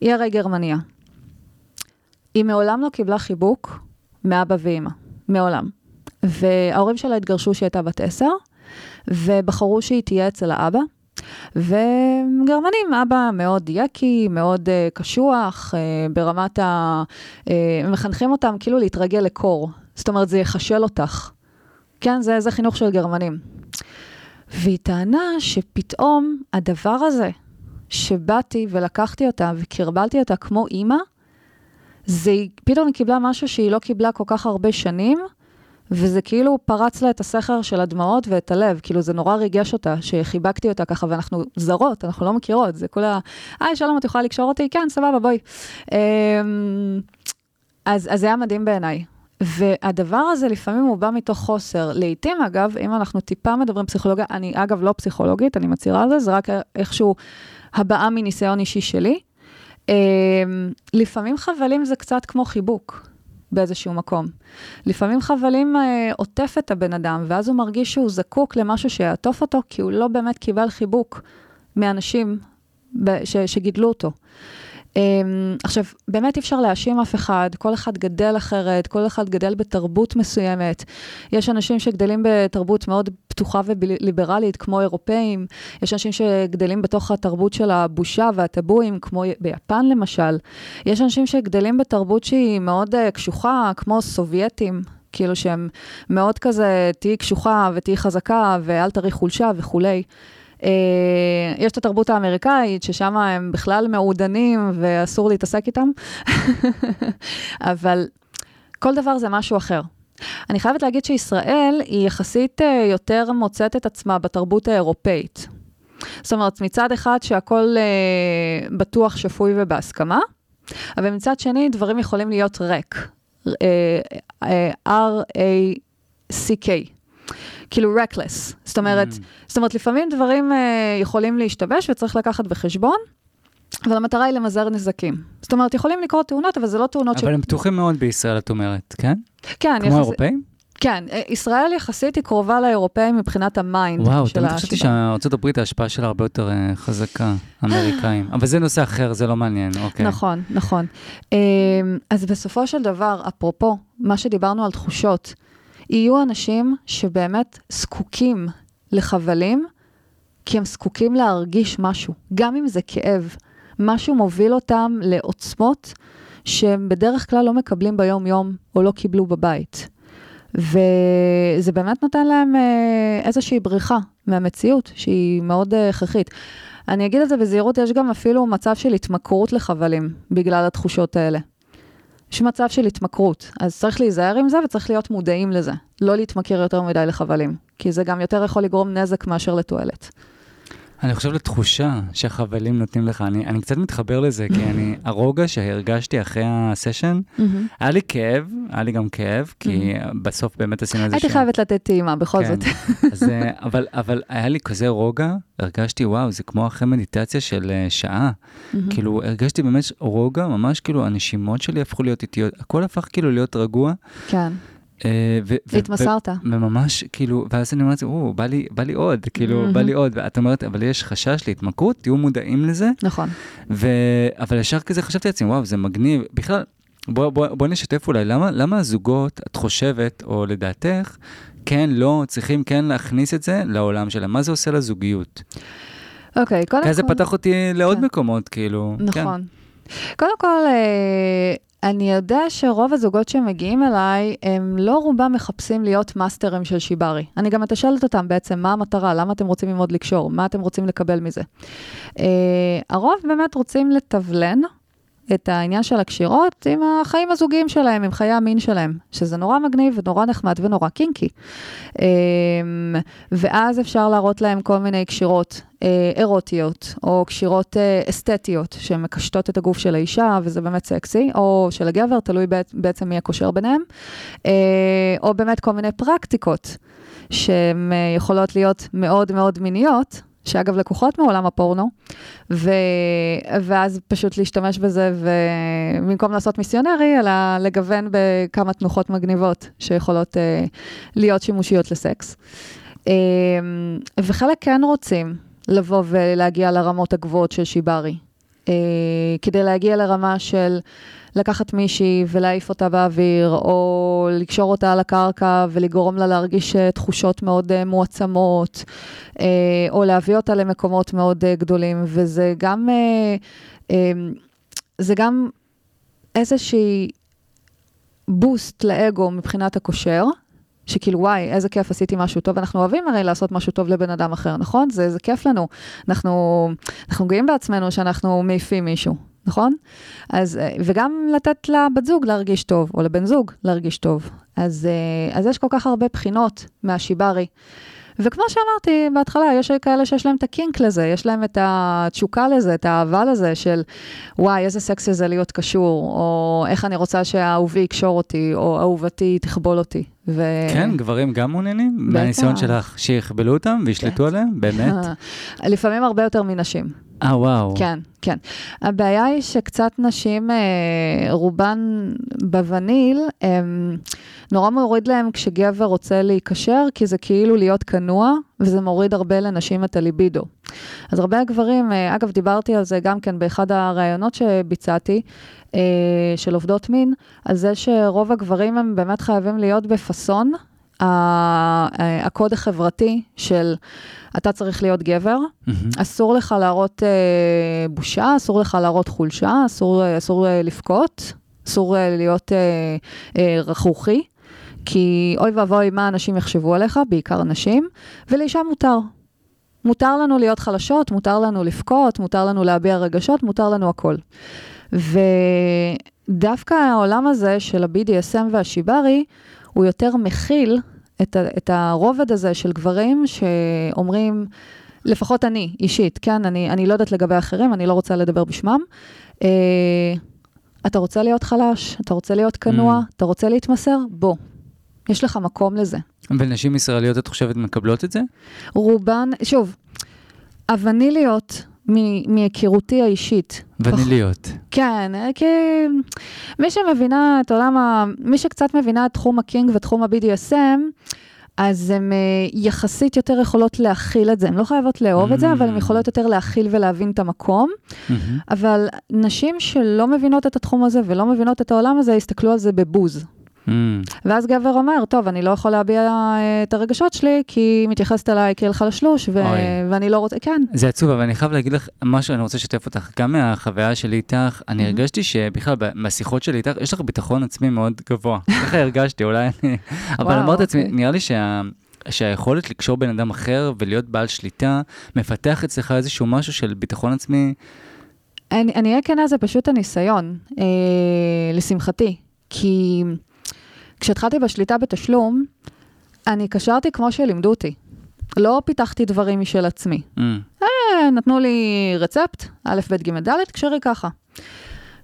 היא הרי גרמניה. היא מעולם לא קיבלה חיבוק מאבא ואימא. מעולם. וההורים שלה התגרשו כשהיא הייתה בת עשר, ובחרו שהיא תהיה אצל האבא. וגרמנים, אבא מאוד יקי, מאוד uh, קשוח, uh, ברמת ה... Uh, מחנכים אותם כאילו להתרגל לקור. זאת אומרת, זה יחשל אותך. כן, זה, זה חינוך של גרמנים. והיא טענה שפתאום הדבר הזה, שבאתי ולקחתי אותה וקרבלתי אותה כמו אימא, זה, פתאום היא קיבלה משהו שהיא לא קיבלה כל כך הרבה שנים, וזה כאילו פרץ לה את הסכר של הדמעות ואת הלב, כאילו זה נורא ריגש אותה, שחיבקתי אותה ככה, ואנחנו זרות, אנחנו לא מכירות, זה כולה, היי, שלום, את יכולה לקשור אותי? כן, סבבה, בואי. אמ, אז, אז זה היה מדהים בעיניי. והדבר הזה לפעמים הוא בא מתוך חוסר. לעתים, אגב, אם אנחנו טיפה מדברים פסיכולוגיה, אני אגב לא פסיכולוגית, אני מצהירה על זה, זה רק איכשהו הבעה מניסיון אישי שלי. אמ, לפעמים חבלים זה קצת כמו חיבוק. באיזשהו מקום. לפעמים חבלים אה, עוטף את הבן אדם, ואז הוא מרגיש שהוא זקוק למשהו שיעטוף אותו, כי הוא לא באמת קיבל חיבוק מאנשים ב- ש- שגידלו אותו. אה, עכשיו, באמת אי אפשר להאשים אף אחד, כל אחד גדל אחרת, כל אחד גדל בתרבות מסוימת. יש אנשים שגדלים בתרבות מאוד פתוחה וליברלית, כמו אירופאים, יש אנשים שגדלים בתוך התרבות של הבושה והטבואים, כמו ביפן למשל. יש אנשים שגדלים בתרבות שהיא מאוד uh, קשוחה, כמו סובייטים. כאילו שהם מאוד כזה, תהיי קשוחה ותהיי חזקה ואל תראי חולשה וכולי. Uh, יש את התרבות האמריקאית, ששם הם בכלל מעודנים ואסור להתעסק איתם, אבל כל דבר זה משהו אחר. אני חייבת להגיד שישראל היא יחסית uh, יותר מוצאת את עצמה בתרבות האירופאית. זאת אומרת, מצד אחד שהכל uh, בטוח, שפוי ובהסכמה, אבל מצד שני דברים יכולים להיות ריק. R-A-C-K. כאילו reckless. זאת אומרת, אממ. זאת אומרת, לפעמים דברים אה, יכולים להשתבש וצריך לקחת בחשבון, אבל המטרה היא למזער נזקים. זאת אומרת, יכולים לקרות תאונות, אבל זה לא תאונות ש... אבל הם פתוחים מאוד בישראל, את אומרת, כן? כן. כמו אירופאים? כן, ישראל יחסית היא קרובה לאירופאים מבחינת ה mind של וואו, תמיד חשבתי שארצות הברית ההשפעה שלה הרבה יותר uh, חזקה, אמריקאים. אבל זה נושא אחר, זה לא מעניין, אוקיי. נכון, נכון. אז בסופו של דבר, אפרופו, מה שדיברנו על תחושות, יהיו אנשים שבאמת זקוקים לחבלים, כי הם זקוקים להרגיש משהו, גם אם זה כאב. משהו מוביל אותם לעוצמות שהם בדרך כלל לא מקבלים ביום-יום או לא קיבלו בבית. וזה באמת נותן להם איזושהי בריחה מהמציאות שהיא מאוד הכרחית. אני אגיד את זה בזהירות, יש גם אפילו מצב של התמכרות לחבלים בגלל התחושות האלה. יש מצב של התמכרות, אז צריך להיזהר עם זה וצריך להיות מודעים לזה. לא להתמכר יותר מדי לחבלים, כי זה גם יותר יכול לגרום נזק מאשר לתועלת. אני חושב לתחושה שהחבלים נותנים לך, אני, אני קצת מתחבר לזה, כי אני, הרוגע שהרגשתי אחרי הסשן, היה לי כאב, היה לי גם כאב, כי בסוף באמת עשינו איזה הייתי חייבת לתת טעימה, בכל כן. זאת. אז, אה, אבל, אבל היה לי כזה רוגע, הרגשתי, וואו, זה כמו אחרי מדיטציה של אה, שעה. כאילו, הרגשתי באמת רוגע, ממש כאילו, הנשימות שלי הפכו להיות איטיות, הכל הפך כאילו להיות רגוע. כן, אה, ו- ו- התמסרת. וממש, כאילו, ואז אני אומרת, או, בא לי, בא לי עוד, כאילו, בא לי עוד, ואת אומרת, אבל יש חשש להתמכרות, תהיו מודעים לזה, נכון. ו... אבל ישר כזה חשבתי לעצמי, וואו, זה מגניב. בכלל, בוא, בוא, בוא נשתף אולי, למה, למה הזוגות, את חושבת, או לדעתך, כן, לא, צריכים כן להכניס את זה לעולם שלהם? מה זה עושה לזוגיות? אוקיי, קודם כל... כי זה פתח אותי לעוד כן. מקומות, כאילו. כן. נכון. קודם כל, אה, אני יודע שרוב הזוגות שמגיעים אליי, הם לא רובם מחפשים להיות מאסטרים של שיברי. אני גם מתשאלת אותם בעצם, מה המטרה? למה אתם רוצים ללמוד לקשור? מה אתם רוצים לקבל מזה? אה, הרוב באמת רוצים לתבלן את העניין של הקשירות עם החיים הזוגיים שלהם, עם חיי המין שלהם, שזה נורא מגניב ונורא נחמד ונורא קינקי. אה, ואז אפשר להראות להם כל מיני קשירות אה, אירוטיות, או קשירות אה, אסתטיות, שמקשטות את הגוף של האישה, וזה באמת סקסי, או של הגבר, תלוי בעצ- בעצם מי הקושר ביניהם, אה, או באמת כל מיני פרקטיקות, שהן יכולות להיות מאוד מאוד מיניות, שאגב לקוחות מעולם הפורנו, ו... ואז פשוט להשתמש בזה, ובמקום לעשות מיסיונרי, אלא לגוון בכמה תנוחות מגניבות שיכולות uh, להיות שימושיות לסקס. Um, וחלק כן רוצים לבוא ולהגיע לרמות הגבוהות של שיברי, uh, כדי להגיע לרמה של לקחת מישהי ולהעיף אותה באוויר, או לקשור אותה על הקרקע ולגרום לה להרגיש אה, תחושות מאוד אה, מועצמות, אה, או להביא אותה למקומות מאוד גדולים, וזה גם, אה, זה גם איזושהי בוסט לאגו מבחינת הקושר. שכאילו וואי, איזה כיף, עשיתי משהו טוב. אנחנו אוהבים הרי לעשות משהו טוב לבן אדם אחר, נכון? זה, זה כיף לנו. אנחנו, אנחנו גאים בעצמנו שאנחנו מעיפים מישהו, נכון? אז, אה, וגם לתת לבת זוג להרגיש טוב, או לבן זוג להרגיש טוב. אז, אה, אז יש כל כך הרבה בחינות מהשיברי. וכמו שאמרתי בהתחלה, יש כאלה שיש להם את הקינק לזה, יש להם את התשוקה לזה, את האהבה לזה של וואי, איזה סקסי זה להיות קשור, או איך אני רוצה שהאהובי יקשור אותי, או אהובתי תכבול אותי. ו... כן, גברים גם מעוניינים, מהניסיון שלך, שיכבלו אותם וישלטו כן. עליהם, באמת? לפעמים הרבה יותר מנשים. אה, וואו. כן, כן. הבעיה היא שקצת נשים, אה, רובן בווניל, הם נורא מוריד להם כשגבר רוצה להיקשר, כי זה כאילו להיות כנוע, וזה מוריד הרבה לנשים את הליבידו. אז הרבה גברים, אה, אגב, דיברתי על זה גם כן באחד הראיונות שביצעתי, אה, של עובדות מין, על זה שרוב הגברים הם באמת חייבים להיות בפאסון. ה- הקוד החברתי של אתה צריך להיות גבר, מהמם. אסור לך להראות אה, בושה, אסור לך להראות חולשה, אסור, אה, אסור אה, לבכות, אסור אה, להיות אה, אה, רכרוכי, כי אוי ואבוי מה אנשים יחשבו עליך, בעיקר נשים, ולאישה מותר. מותר לנו להיות חלשות, מותר לנו לבכות, מותר לנו להביע רגשות, מותר לנו הכל. ודווקא העולם הזה של ה-BDSM והשיברי, הוא יותר מכיל את, ה- את הרובד הזה של גברים שאומרים, לפחות אני, אישית, כן, אני, אני לא יודעת לגבי אחרים, אני לא רוצה לדבר בשמם. אה, אתה רוצה להיות חלש, אתה רוצה להיות כנוע, Mm. אתה רוצה להתמסר? בוא. יש לך מקום לזה. ונשים ישראליות, את חושבת, מקבלות את זה? רובן, שוב, הווניליות מהיכרותי האישית. וניליות. כן, אה, כי מי שמבינה את עולם ה... מי שקצת מבינה את תחום הקינג ותחום ה-BDSM, אז הן אה, יחסית יותר יכולות להכיל את זה. הן לא חייבות לאהוב את זה, אבל הן Mm. יכולות יותר להכיל ולהבין את המקום. מהמם. אבל נשים שלא מבינות את התחום הזה ולא מבינות את העולם הזה, יסתכלו על זה בבוז. אמ, ואז גבר אומר, טוב, אני לא יכול להביע אה, את הרגשות שלי, כי היא מתייחסת אליי כאל חלשלוש, ו- אוי. ואני לא רוצה, כן. זה עצוב, אבל אני חייב להגיד לך משהו, אני רוצה לשתף אותך. גם מהחוויה שלי איתך, אני מהמם. הרגשתי שבכלל, מהשיחות שלי איתך, יש לך ביטחון עצמי מאוד גבוה. ככה הרגשתי, אולי אני... אבל אמרתי לעצמי, אוקיי. נראה לי שה... שהיכולת לקשור בן אדם אחר ולהיות בעל שליטה, מפתח אצלך איזשהו משהו של ביטחון עצמי. אני אהיה כנה, זה פשוט הניסיון, אה, לשמחתי. כי כשהתחלתי בשליטה בתשלום, אני קשרתי כמו שלימדו אותי. לא פיתחתי דברים משל עצמי. אמ, אה, נתנו לי רצפט, א', ב', ג', ד', קשרי ככה.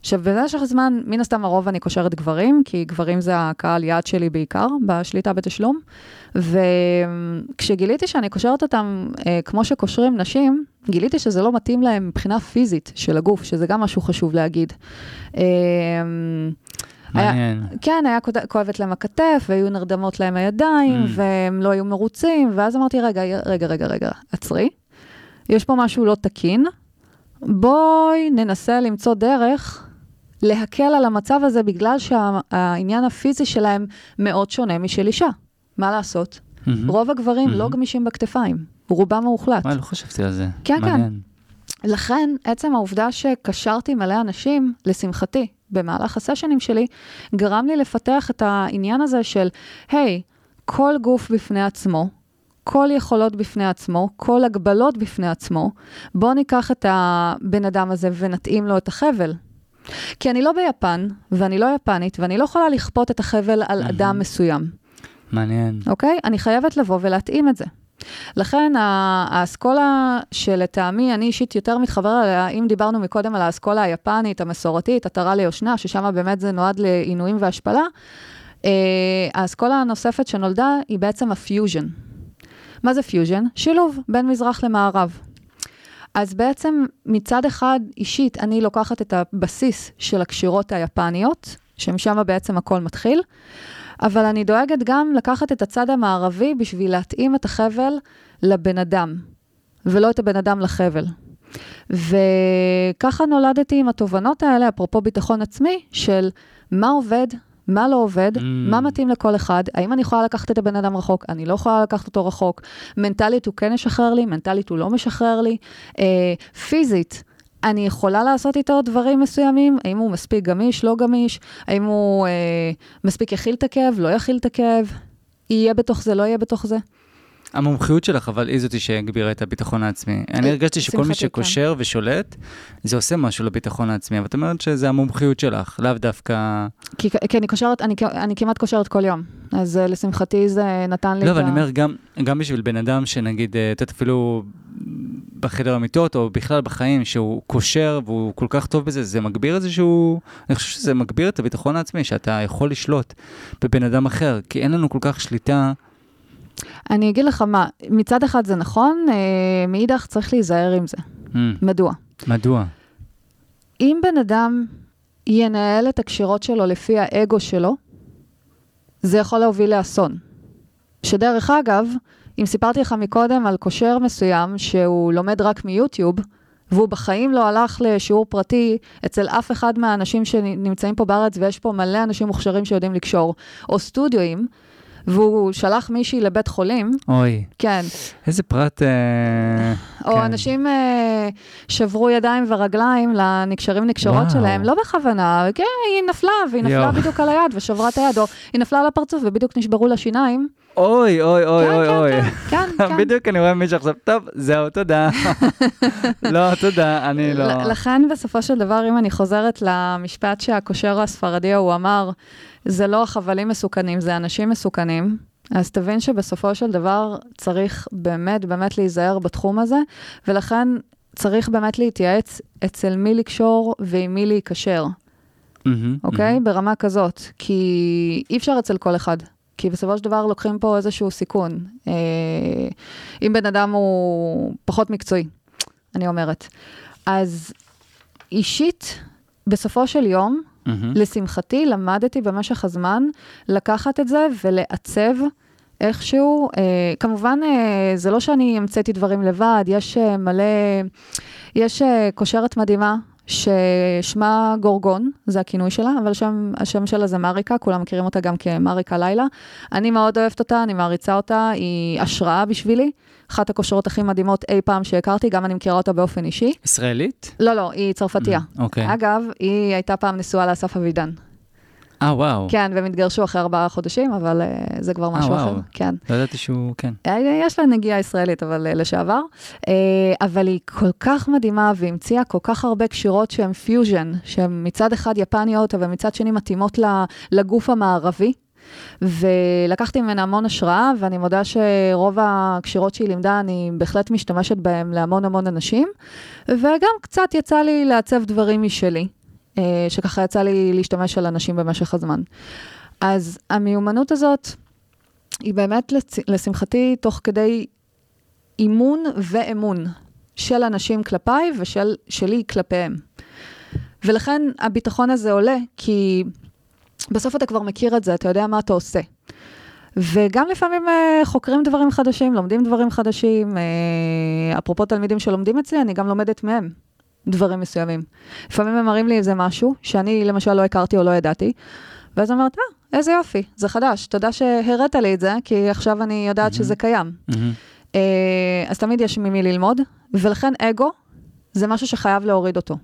עכשיו, במשך הזמן, מן הסתם הרוב אני קושרת גברים, כי גברים זה הקהל יעד שלי בעיקר, בשליטה בתשלום. וכשגיליתי שאני קושרת אותם אה, כמו שקושרים נשים, גיליתי שזה לא מתאים להם מבחינה פיזית של הגוף, שזה גם משהו חשוב להגיד. אה, מעניין. היה, כן, היה כואבת להם הכתף, והיו נרדמות להם הידיים, mm. והם לא היו מרוצים, ואז אמרתי, רגע, רגע, רגע, רגע, עצרי. יש פה משהו לא תקין. בואי ננסה למצוא דרך להקל על המצב הזה, בגלל שהעניין הפיזי שלהם מאוד שונה משל אישה. מה לעשות? Mm-hmm. רוב הגברים mm-hmm. לא גמישים בכתפיים, רובם המוחלט. מה, לא חשבתי על זה. כן, כן. מעניין. כן. לכן, עצם העובדה שקשרתי מלא אנשים, לשמחתי, במהלך הסשנים שלי, גרם לי לפתח את העניין הזה של, היי, hey, כל גוף בפני עצמו, כל יכולות בפני עצמו, כל הגבלות בפני עצמו, בואו ניקח את הבן אדם הזה ונתאים לו את החבל. כי אני לא ביפן, ואני לא יפנית, ואני לא יכולה לכפות את החבל על אדם מסוים. מעניין. אוקיי? אני חייבת לבוא ולהתאים את זה. לכן האסכולה שלטעמי, אני אישית יותר מתחבר אליה, אם דיברנו מקודם על האסכולה היפנית, המסורתית, עטרה ליושנה, ששם באמת זה נועד לעינויים והשפלה, אה, האסכולה הנוספת שנולדה היא בעצם הפיוז'ן. מה זה פיוז'ן? שילוב בין מזרח למערב. אז בעצם מצד אחד, אישית, אני לוקחת את הבסיס של הקשירות היפניות, שמשם בעצם הכל מתחיל, אבל אני דואגת גם לקחת את הצד המערבי בשביל להתאים את החבל לבן אדם, ולא את הבן אדם לחבל. וככה נולדתי עם התובנות האלה, אפרופו ביטחון עצמי, של מה עובד, מה לא עובד, mm. מה מתאים לכל אחד, האם אני יכולה לקחת את הבן אדם רחוק, אני לא יכולה לקחת אותו רחוק, מנטלית הוא כן משחרר לי, מנטלית הוא לא משחרר לי, אה, פיזית. אני יכולה לעשות איתו דברים מסוימים, האם הוא מספיק גמיש, לא גמיש, האם הוא אה, מספיק יכיל את הכאב, לא יכיל את הכאב, יהיה בתוך זה, לא יהיה בתוך זה. המומחיות שלך, אבל היא זאתי שהגבירה את הביטחון העצמי. אני הרגשתי שכל מי שקושר ושולט, זה עושה משהו לביטחון העצמי, אבל את אומרת שזה המומחיות שלך, לאו דווקא... כי, כי אני קושרת, אני, אני כמעט קושרת כל יום, אז uh, לשמחתי זה נתן לי לא, את ה... לא, אבל אני אומר, גם, גם בשביל בן אדם שנגיד, אה, את יודעת, אפילו בחדר המיטות, או בכלל בחיים, שהוא קושר והוא כל כך טוב בזה, זה מגביר איזשהו... אני חושב שזה מגביר את הביטחון העצמי, שאתה יכול לשלוט בבן אדם אחר, כי אין לנו כל כך שליטה. אני אגיד לך מה, מצד אחד זה נכון, אה, מאידך צריך להיזהר עם זה. Mm. מדוע? מדוע? אם בן אדם ינהל את הקשירות שלו לפי האגו שלו, זה יכול להוביל לאסון. שדרך אגב, אם סיפרתי לך מקודם על קושר מסוים שהוא לומד רק מיוטיוב, והוא בחיים לא הלך לשיעור פרטי אצל אף אחד מהאנשים שנמצאים פה בארץ, ויש פה מלא אנשים מוכשרים שיודעים לקשור, או סטודיואים, והוא שלח מישהי לבית חולים. אוי. כן. איזה פרט... אה, או כן. אנשים אה, שברו ידיים ורגליים לנקשרים נקשרות וואו. שלהם, לא בכוונה, כן, היא נפלה, והיא נפלה יו. בדיוק על היד ושברה את היד, או היא נפלה על הפרצוף ובדיוק נשברו לה שיניים. אוי, אוי, אוי, כן, אוי, כן, אוי. כן, כן, כן. בדיוק אני רואה מישהו עכשיו, טוב, זהו, תודה. לא, תודה, אני לא... לכן בסופו של דבר, אם אני חוזרת למשפט שהקושר הספרדי הוא אמר, זה לא החבלים מסוכנים, זה אנשים מסוכנים. אז תבין שבסופו של דבר צריך באמת באמת להיזהר בתחום הזה, ולכן צריך באמת להתייעץ אצל מי לקשור ועם מי להיקשר. אוקיי? ברמה כזאת. כי אי אפשר אצל כל אחד. כי בסופו של דבר לוקחים פה איזשהו סיכון. אה, אם בן אדם הוא פחות מקצועי, אני אומרת. אז אישית, בסופו של יום, mm-hmm. לשמחתי, למדתי במשך הזמן לקחת את זה ולעצב איכשהו. אה, כמובן, אה, זה לא שאני המצאתי דברים לבד, יש אה, מלא, יש אה, קושרת מדהימה ששמה גורגון, זה הכינוי שלה, אבל שם, השם שלה זה מריקה, כולם מכירים אותה גם כמריקה לילה. אני מאוד אוהבת אותה, אני מעריצה אותה, היא השראה בשבילי. אחת הקושרות הכי מדהימות אי פעם שהכרתי, גם אני מכירה אותה באופן אישי. ישראלית? לא, לא, היא צרפתייה. אממ, אוקיי. אוקיי. אגב, היא הייתה פעם נשואה לאסף אבידן. אה, וואו. כן, והם התגרשו אחרי ארבעה חודשים, אבל אה, זה כבר משהו 아, אחר. כן. לא ידעתי שהוא, כן. אה, יש לה נגיעה ישראלית, אבל אה, לשעבר. אה, אבל היא כל כך מדהימה, והמציאה כל כך הרבה קשירות שהן פיוז'ן, שהן מצד אחד יפניות, אבל מצד שני מתאימות לגוף המערבי. ולקחתי ממנה המון השראה, ואני מודה שרוב הקשירות שהיא לימדה, אני בהחלט משתמשת בהן להמון המון אנשים, וגם קצת יצא לי לעצב דברים משלי, אה, שככה יצא לי להשתמש על אנשים במשך הזמן. אז המיומנות הזאת היא באמת, לשמחתי, תוך כדי אימון ואמון של אנשים כלפיי ושלי כלפיהם. ולכן הביטחון הזה עולה, כי בסוף אתה כבר מכיר את זה, אתה יודע מה אתה עושה. וגם לפעמים uh, חוקרים דברים חדשים, לומדים דברים חדשים. Uh, אפרופו תלמידים שלומדים אצלי, אני גם לומדת מהם דברים מסוימים. לפעמים הם מראים לי איזה משהו שאני למשל לא הכרתי או לא ידעתי, ואז אני אומרת, אה, איזה יופי, זה חדש, תודה שהראת לי את זה, כי עכשיו אני יודעת mm-hmm. שזה קיים. Mm-hmm. Uh, אז תמיד יש ממי ללמוד, ולכן אגו זה משהו שחייב להוריד אותו.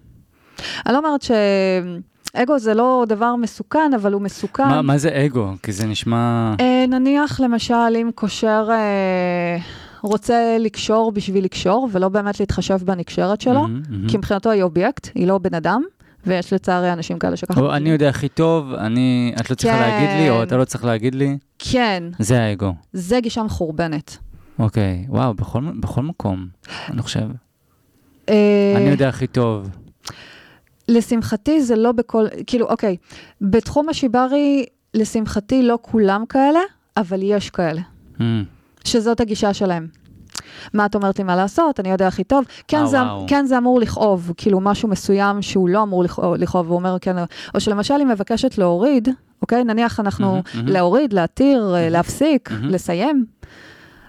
אני לא אומרת שאגו זה לא דבר מסוכן, אבל הוא מסוכן. מה, מה זה אגו? כי זה נשמע... אה, נניח, למשל, אם קושר אה, רוצה לקשור בשביל לקשור, ולא באמת להתחשב בנקשרת שלו, mm-hmm, mm-hmm. כי מבחינתו היא אובייקט, היא לא בן אדם. ויש לצערי אנשים כאלה שככה... או אני יודע הכי טוב, אני, את לא צריכה כן. להגיד לי, או אתה לא צריך להגיד לי. כן. זה האגו. זה גישה מחורבנת. אוקיי, וואו, בכל, בכל מקום, אני חושב. אה, אני יודע הכי טוב. לשמחתי זה לא בכל, כאילו, אוקיי, בתחום השיברי, לשמחתי לא כולם כאלה, אבל יש כאלה. Mm. שזאת הגישה שלהם. מה את אומרת לי מה לעשות, אני יודע הכי טוב. כן, oh, זה, wow. כן זה אמור לכאוב, כאילו משהו מסוים שהוא לא אמור לכאוב, הוא אומר כן, או שלמשל היא מבקשת להוריד, אוקיי? נניח אנחנו mm-hmm, mm-hmm. להוריד, להתיר, mm-hmm. להפסיק, mm-hmm. לסיים.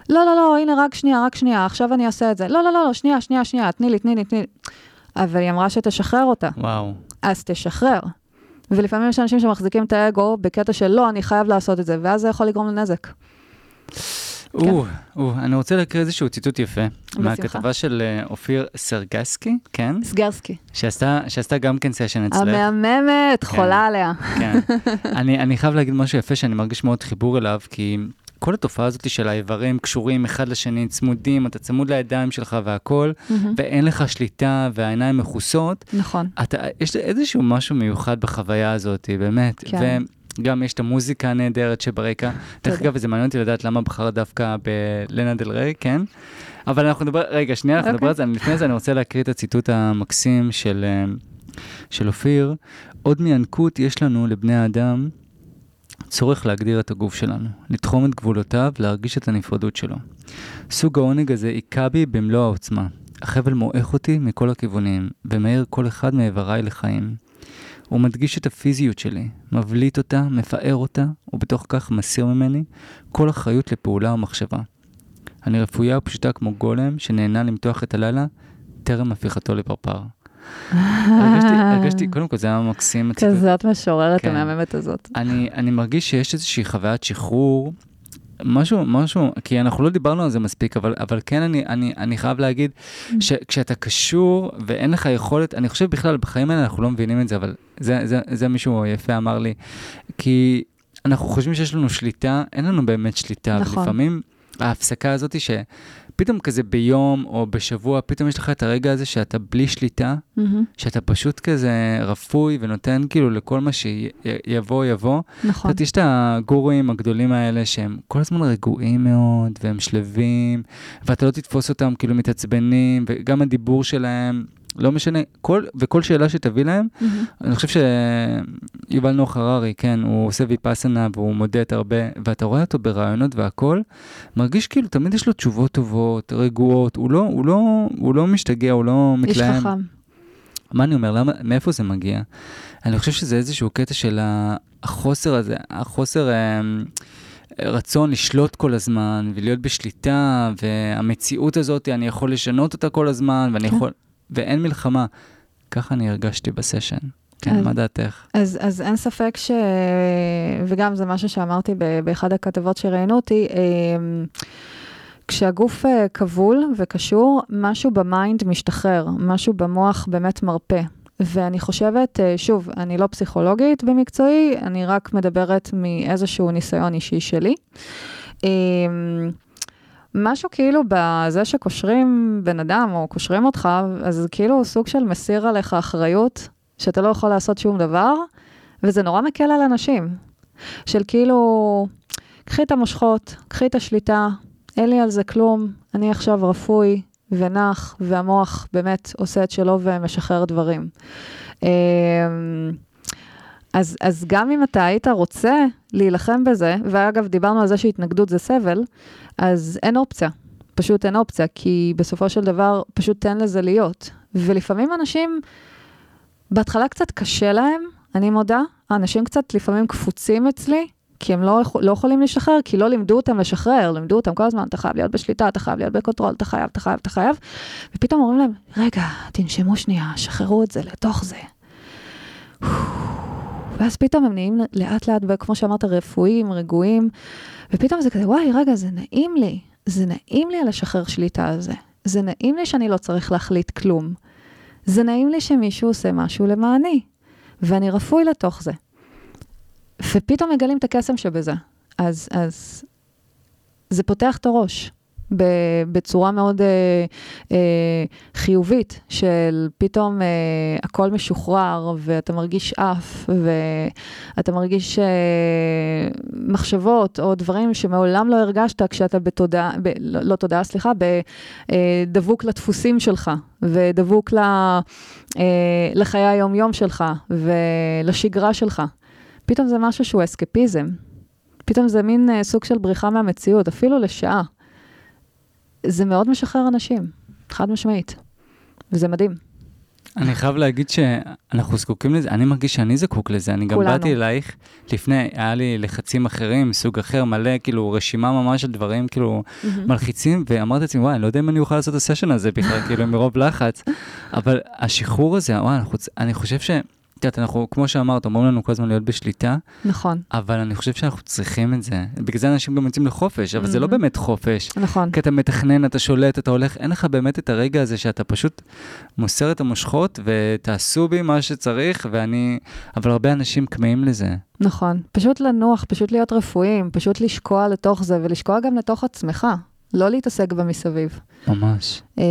לא, לא, לא, הנה, רק שנייה, רק שנייה, עכשיו אני אעשה את זה. לא, לא, לא, לא, שנייה, שנייה, שנייה, תני לי, תני לי, תני לי. אבל היא אמרה שתשחרר אותה. וואו. אז תשחרר. ולפעמים יש אנשים שמחזיקים את האגו בקטע של לא, אני חייב לעשות את זה, ואז זה יכול לגרום לנזק. או, או, אני רוצה להקריא איזשהו ציטוט יפה. מהכתבה של אה, אופיר סרגסקי, כן? סגרסקי. שעשתה גם כן סשן אצלך. המהממת, כן. חולה עליה. כן. אני חייב להגיד משהו יפה שאני מרגיש מאוד חיבור אליו, כי כל התופעה הזאת של האיברים קשורים אחד לשני, צמודים, אתה צמוד לידיים שלך והכול, mm-hmm. ואין לך שליטה והעיניים מכוסות. נכון. אתה, יש איזשהו משהו מיוחד בחוויה הזאת, באמת. כן. גם יש את המוזיקה הנהדרת שברקע. דרך אגב, זה מעניין אותי לדעת למה בחרת דווקא בלנה דל ריי, כן? אבל אנחנו נדבר, רגע, שנייה, אנחנו נדבר על זה. לפני זה אני רוצה להקריא את הציטוט המקסים של, אה, של אופיר. עוד מינקות יש לנו לבני האדם צורך להגדיר את הגוף שלנו, לתחום את גבולותיו, להרגיש את הנפרדות שלו. סוג העונג הזה היכה בי במלוא העוצמה. החבל מועך אותי מכל הכיוונים, ומאיר כל אחד מאיבריי לחיים. הוא מדגיש את הפיזיות שלי, מבליט אותה, מפאר אותה, ובתוך כך מסיר ממני כל אחריות לפעולה ומחשבה. אני רפויה ופשוטה כמו גולם שנהנה למתוח את הלילה טרם הפיכתו לפרפר. הרגשתי, הרגשתי, קודם כל זה היה מקסים. כזאת משוררת כן. המהממת הזאת. אני, אני מרגיש שיש איזושהי חוויית שחרור, משהו, משהו, כי אנחנו לא דיברנו על זה מספיק, אבל, אבל כן אני, אני, אני חייב להגיד mm. שכשאתה קשור ואין לך יכולת, אני חושב בכלל בחיים האלה אנחנו לא מבינים את זה, אבל זה, זה, זה מישהו יפה אמר לי, כי אנחנו חושבים שיש לנו שליטה, אין לנו באמת שליטה, נכון. ולפעמים ההפסקה הזאת פתאום כזה ביום או בשבוע, פתאום יש לך את הרגע הזה שאתה בלי שליטה, mm-hmm. שאתה פשוט כזה רפוי ונותן כאילו לכל מה שיבוא, יבוא. נכון. זאת יש את הגורואים הגדולים האלה שהם כל הזמן רגועים מאוד, והם שלווים, ואתה לא תתפוס אותם כאילו מתעצבנים, וגם הדיבור שלהם. לא משנה, כל, וכל שאלה שתביא להם, mm-hmm. אני חושב שיובל נוח הררי, כן, הוא עושה ויפאסנה והוא מודד הרבה, ואתה רואה אותו ברעיונות והכול, מרגיש כאילו תמיד יש לו תשובות טובות, רגועות, הוא לא, הוא לא, הוא לא משתגע, הוא לא מתלהם. איש חכם. מה אני אומר, למה, מאיפה זה מגיע? אני חושב שזה איזשהו קטע של החוסר הזה, החוסר... אה, רצון לשלוט כל הזמן ולהיות בשליטה, והמציאות הזאת, אני יכול לשנות אותה כל הזמן, ואני כן. יכול... ואין מלחמה. ככה אני הרגשתי בסשן. כן, אז, מה דעתך? אז, אז אין ספק ש... וגם זה משהו שאמרתי באחד הכתבות שראיינו אותי, אמ, כשהגוף אה, כבול וקשור, משהו ב mind משתחרר, משהו במוח באמת מרפה. ואני חושבת, אה, שוב, אני לא פסיכולוגית במקצועי, אני רק מדברת מאיזשהו ניסיון אישי שלי. אמ, משהו כאילו בזה שקושרים בן אדם או קושרים אותך, אז כאילו סוג של מסיר עליך אחריות, שאתה לא יכול לעשות שום דבר, וזה נורא מקל על אנשים. של כאילו, קחי את המושכות, קחי את השליטה, אין לי על זה כלום, אני עכשיו רפוי ונח, והמוח באמת עושה את שלו ומשחרר דברים. אז, אז גם אם אתה היית רוצה להילחם בזה, ואגב, דיברנו על זה שהתנגדות זה סבל, אז אין אופציה. פשוט אין אופציה, כי בסופו של דבר, פשוט תן לזה להיות. ולפעמים אנשים, בהתחלה קצת קשה להם, אני מודה, האנשים קצת לפעמים קפוצים אצלי, כי הם לא, לא יכולים לשחרר, כי לא לימדו אותם לשחרר, לימדו אותם כל הזמן, אתה חייב להיות בשליטה, אתה חייב להיות ב control, אתה חייב, אתה חייב, אתה חייב, ופתאום אומרים להם, רגע, תנשמו שנייה, שחררו את זה לתוך זה. ואז פתאום הם נהיים לאט לאט, כמו שאמרת, רפויים, רגועים, ופתאום זה כזה, וואי, רגע, זה נעים לי, זה נעים לי על לשחרר שליטה על זה. זה נעים לי שאני לא צריך להחליט כלום. זה נעים לי שמישהו עושה משהו למעני, ואני רפוי לתוך זה. ופתאום מגלים את הקסם שבזה. אז, אז זה פותח את הראש. בצורה מאוד אה, אה, חיובית, של פתאום אה, הכל משוחרר, ואתה מרגיש אף, ואתה מרגיש אה, מחשבות או דברים שמעולם לא הרגשת כשאתה בתודעה, ב, לא, לא תודעה, סליחה, בדבוק אה, לדפוסים שלך, ודבוק ל, אה, לחיי היום-יום שלך, ולשגרה שלך. פתאום זה משהו שהוא אסקפיזם. פתאום זה מין אה, סוג של בריחה מהמציאות, אפילו לשעה. זה מאוד משחרר אנשים, חד משמעית, וזה מדהים. אני חייב להגיד שאנחנו זקוקים לזה, אני מרגיש שאני זקוק לזה, אני גם כולנו. באתי אלייך לפני, היה לי לחצים אחרים, סוג אחר, מלא, כאילו, רשימה ממש של דברים, כאילו, mm-hmm. מלחיצים, ואמרתי לעצמי, וואי, אני לא יודע אם אני אוכל לעשות את הסשן הזה בכלל, כאילו, מרוב לחץ, אבל השחרור הזה, וואי, אני חושב ש... את יודעת, אנחנו, כמו שאמרת, אומרים לנו כל הזמן להיות בשליטה. נכון. אבל אני חושב שאנחנו צריכים את זה. בגלל זה אנשים גם יוצאים לחופש, אבל mm-hmm. זה לא באמת חופש. נכון. כי אתה מתכנן, אתה שולט, אתה הולך, אין לך באמת את הרגע הזה שאתה פשוט מוסר את המושכות ותעשו בי מה שצריך, ואני... אבל הרבה אנשים כמהים לזה. נכון. פשוט לנוח, פשוט להיות רפואיים, פשוט לשקוע לתוך זה, ולשקוע גם לתוך עצמך. לא להתעסק במסביב. ממש. Uh,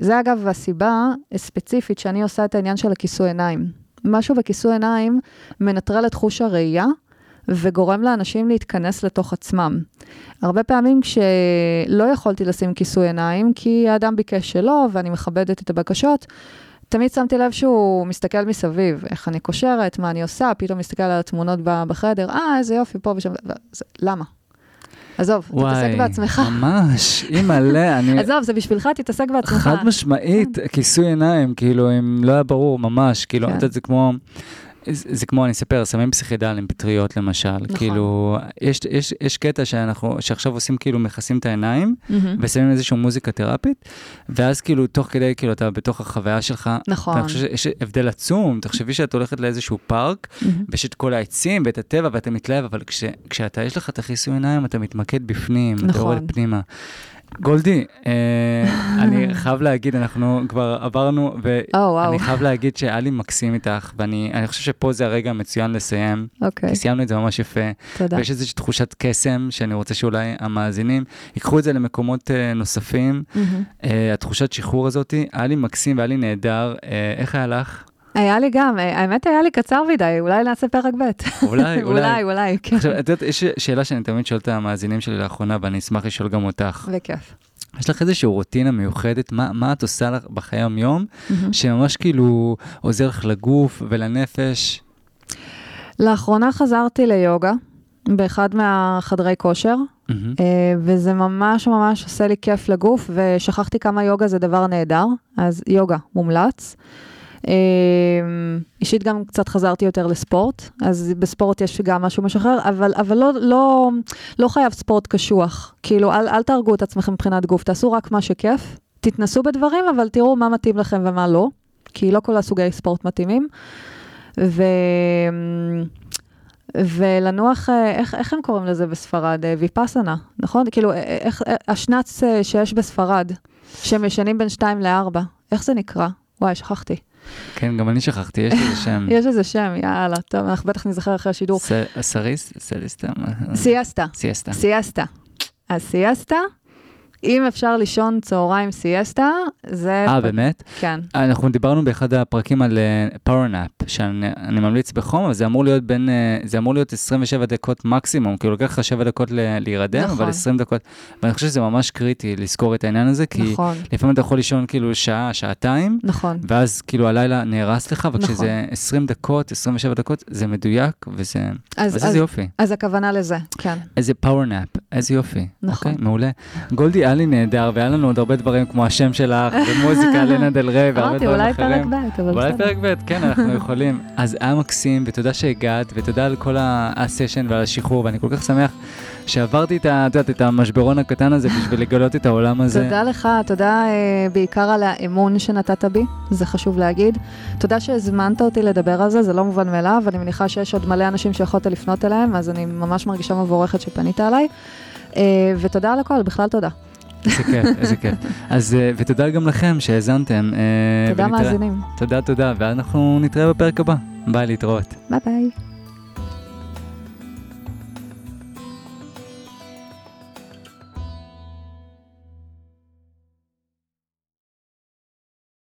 זה אגב הסיבה ספציפית שאני עושה את העניין של הכיסוי עיניים. משהו בכיסוי עיניים מנטרל את חוש הראייה וגורם לאנשים להתכנס לתוך עצמם. הרבה פעמים כשלא יכולתי לשים כיסוי עיניים, כי האדם ביקש שלא, ואני מכבדת את הבקשות, תמיד שמתי לב שהוא מסתכל מסביב, איך אני קושרת, מה אני עושה, פתאום מסתכל על התמונות בחדר, אה, איזה יופי, פה ושם, למה? עזוב, תתעסק בעצמך. ממש, אימא'לה, אני... עזוב, זה בשבילך, תתעסק בעצמך. חד משמעית, כן. כיסוי עיניים, כאילו, אם לא היה ברור, ממש, כאילו, כן. את יודעת, זה כמו... זה כמו, אני אספר, סמים פסיכידליים, פטריות למשל. נכון. כאילו, יש, יש, יש קטע שאנחנו, שעכשיו עושים, כאילו, מכסים את העיניים, mm-hmm. ושמים איזושהי מוזיקה תרפית, ואז כאילו, תוך כדי, כאילו, אתה בתוך החוויה שלך. נכון. ואני חושב שיש הבדל עצום, תחשבי שאת הולכת לאיזשהו פארק, mm-hmm. ויש את כל העצים ואת הטבע, ואתה מתלהב, אבל כש, כשאתה, יש לך את הכיסוי עיניים, אתה מתמקד בפנים, נכון. אתה יורד פנימה. גולדי, אה, אני חייב להגיד, אנחנו כבר עברנו, ואני חייב להגיד שהיה לי מקסים איתך, ואני חושב שפה זה הרגע המצוין לסיים. אוקיי. כי סיימנו את זה ממש יפה. תודה. ויש איזושהי תחושת קסם, שאני רוצה שאולי המאזינים ייקחו את זה למקומות אה, נוספים. אה, התחושת שחרור הזאת, היה לי מקסים והיה לי נהדר. איך היה לך? היה לי גם, האמת היה לי קצר מדי, אולי נעשה פרק ב'. אולי, אולי. אולי, כן. עכשיו, את יודעת, יש שאלה שאני תמיד שואל את המאזינים שלי לאחרונה, ואני אשמח לשאול גם אותך. בכיף. יש לך איזושהי רוטינה מיוחדת, מה, מה את עושה לך בחיי היום-יום, mm-hmm. שממש כאילו עוזר לך לגוף ולנפש? לאחרונה חזרתי ליוגה באחד מהחדרי כושר, mm-hmm. וזה ממש ממש עושה לי כיף לגוף, ושכחתי כמה יוגה זה דבר נהדר, אז יוגה מומלץ. אמ, אישית גם קצת חזרתי יותר לספורט, אז בספורט יש גם משהו משחרר, אבל, אבל לא, לא, לא חייב ספורט קשוח. כאילו, אל, אל תהרגו את עצמכם מבחינת גוף, תעשו רק מה שכיף, תתנסו בדברים, אבל תראו מה מתאים לכם ומה לא, כי לא כל הסוגי ספורט מתאימים. ו... ולנוח, איך, איך הם קוראים לזה בספרד? ויפאסנה, נכון? כאילו, איך, השנץ שיש בספרד, שהם ישנים בין 2 ל-4, איך זה נקרא? וואי, שכחתי. כן, גם אני שכחתי, יש לזה שם. יש לזה שם, יאללה, טוב, אנחנו בטח נזכר אחרי השידור. סריס? סליסטה? סיאסטה. סיאסטה. סיאסטה. אז סיאסטה, אם אפשר לישון צהריים סיאסטה, זה... אה, באמת? כן. אנחנו דיברנו באחד הפרקים על פאוור נאפ, שאני אני ממליץ בחום, אבל זה אמור להיות בין, uh, זה אמור להיות 27 דקות מקסימום, כאילו לוקח לך 7 דקות ל- להירדם, נכון. אבל 20 דקות, ואני חושב שזה ממש קריטי לזכור את העניין הזה, כי נכון, לפעמים אתה יכול לישון כאילו שעה, שעתיים, נכון. ואז כאילו הלילה נהרס לך, וכשזה נכון. 20 דקות, 27 דקות, זה מדויק, וזה... אז, אז אז, איזה יופי. אז הכוונה לזה, כן. איזה פאוור נאפ, איזה יופי. נכון. אוקיי, מעולה. גולדי, היה לי נהדר, והיה לנו עוד הרבה דברים כמו השם שלך, ומוזיקה, לנה דל ריי, והרבה אמרתי, דברים אולי אחרים. פרק ב', אבל אולי בסדר. פרק ב', כן, אנחנו יכולים. אז היה מקסים, ותודה שהגעת, ותודה על כל הסשן ועל השחרור, ואני כל כך שמח שעברתי את ה- את המשברון הקטן הזה בשביל לגלות את העולם הזה. תודה לך, תודה אה, בעיקר על האמון שנתת בי, זה חשוב להגיד. תודה שהזמנת אותי לדבר על זה, זה לא מובן מאליו, אני מניחה שיש עוד מלא אנשים שיכולת לפנות אליהם, אז אני ממש מרגישה מבורכת שפנית אליי. אה, ותודה על הכל, בכלל תודה. איזה כיף, איזה כיף. אז, אה, ותודה גם לכם שהאזנתם. אה, תודה מאזינים. תודה, תודה, ואנחנו נתראה בפרק הבא. ביי, להתראות. ביי ביי.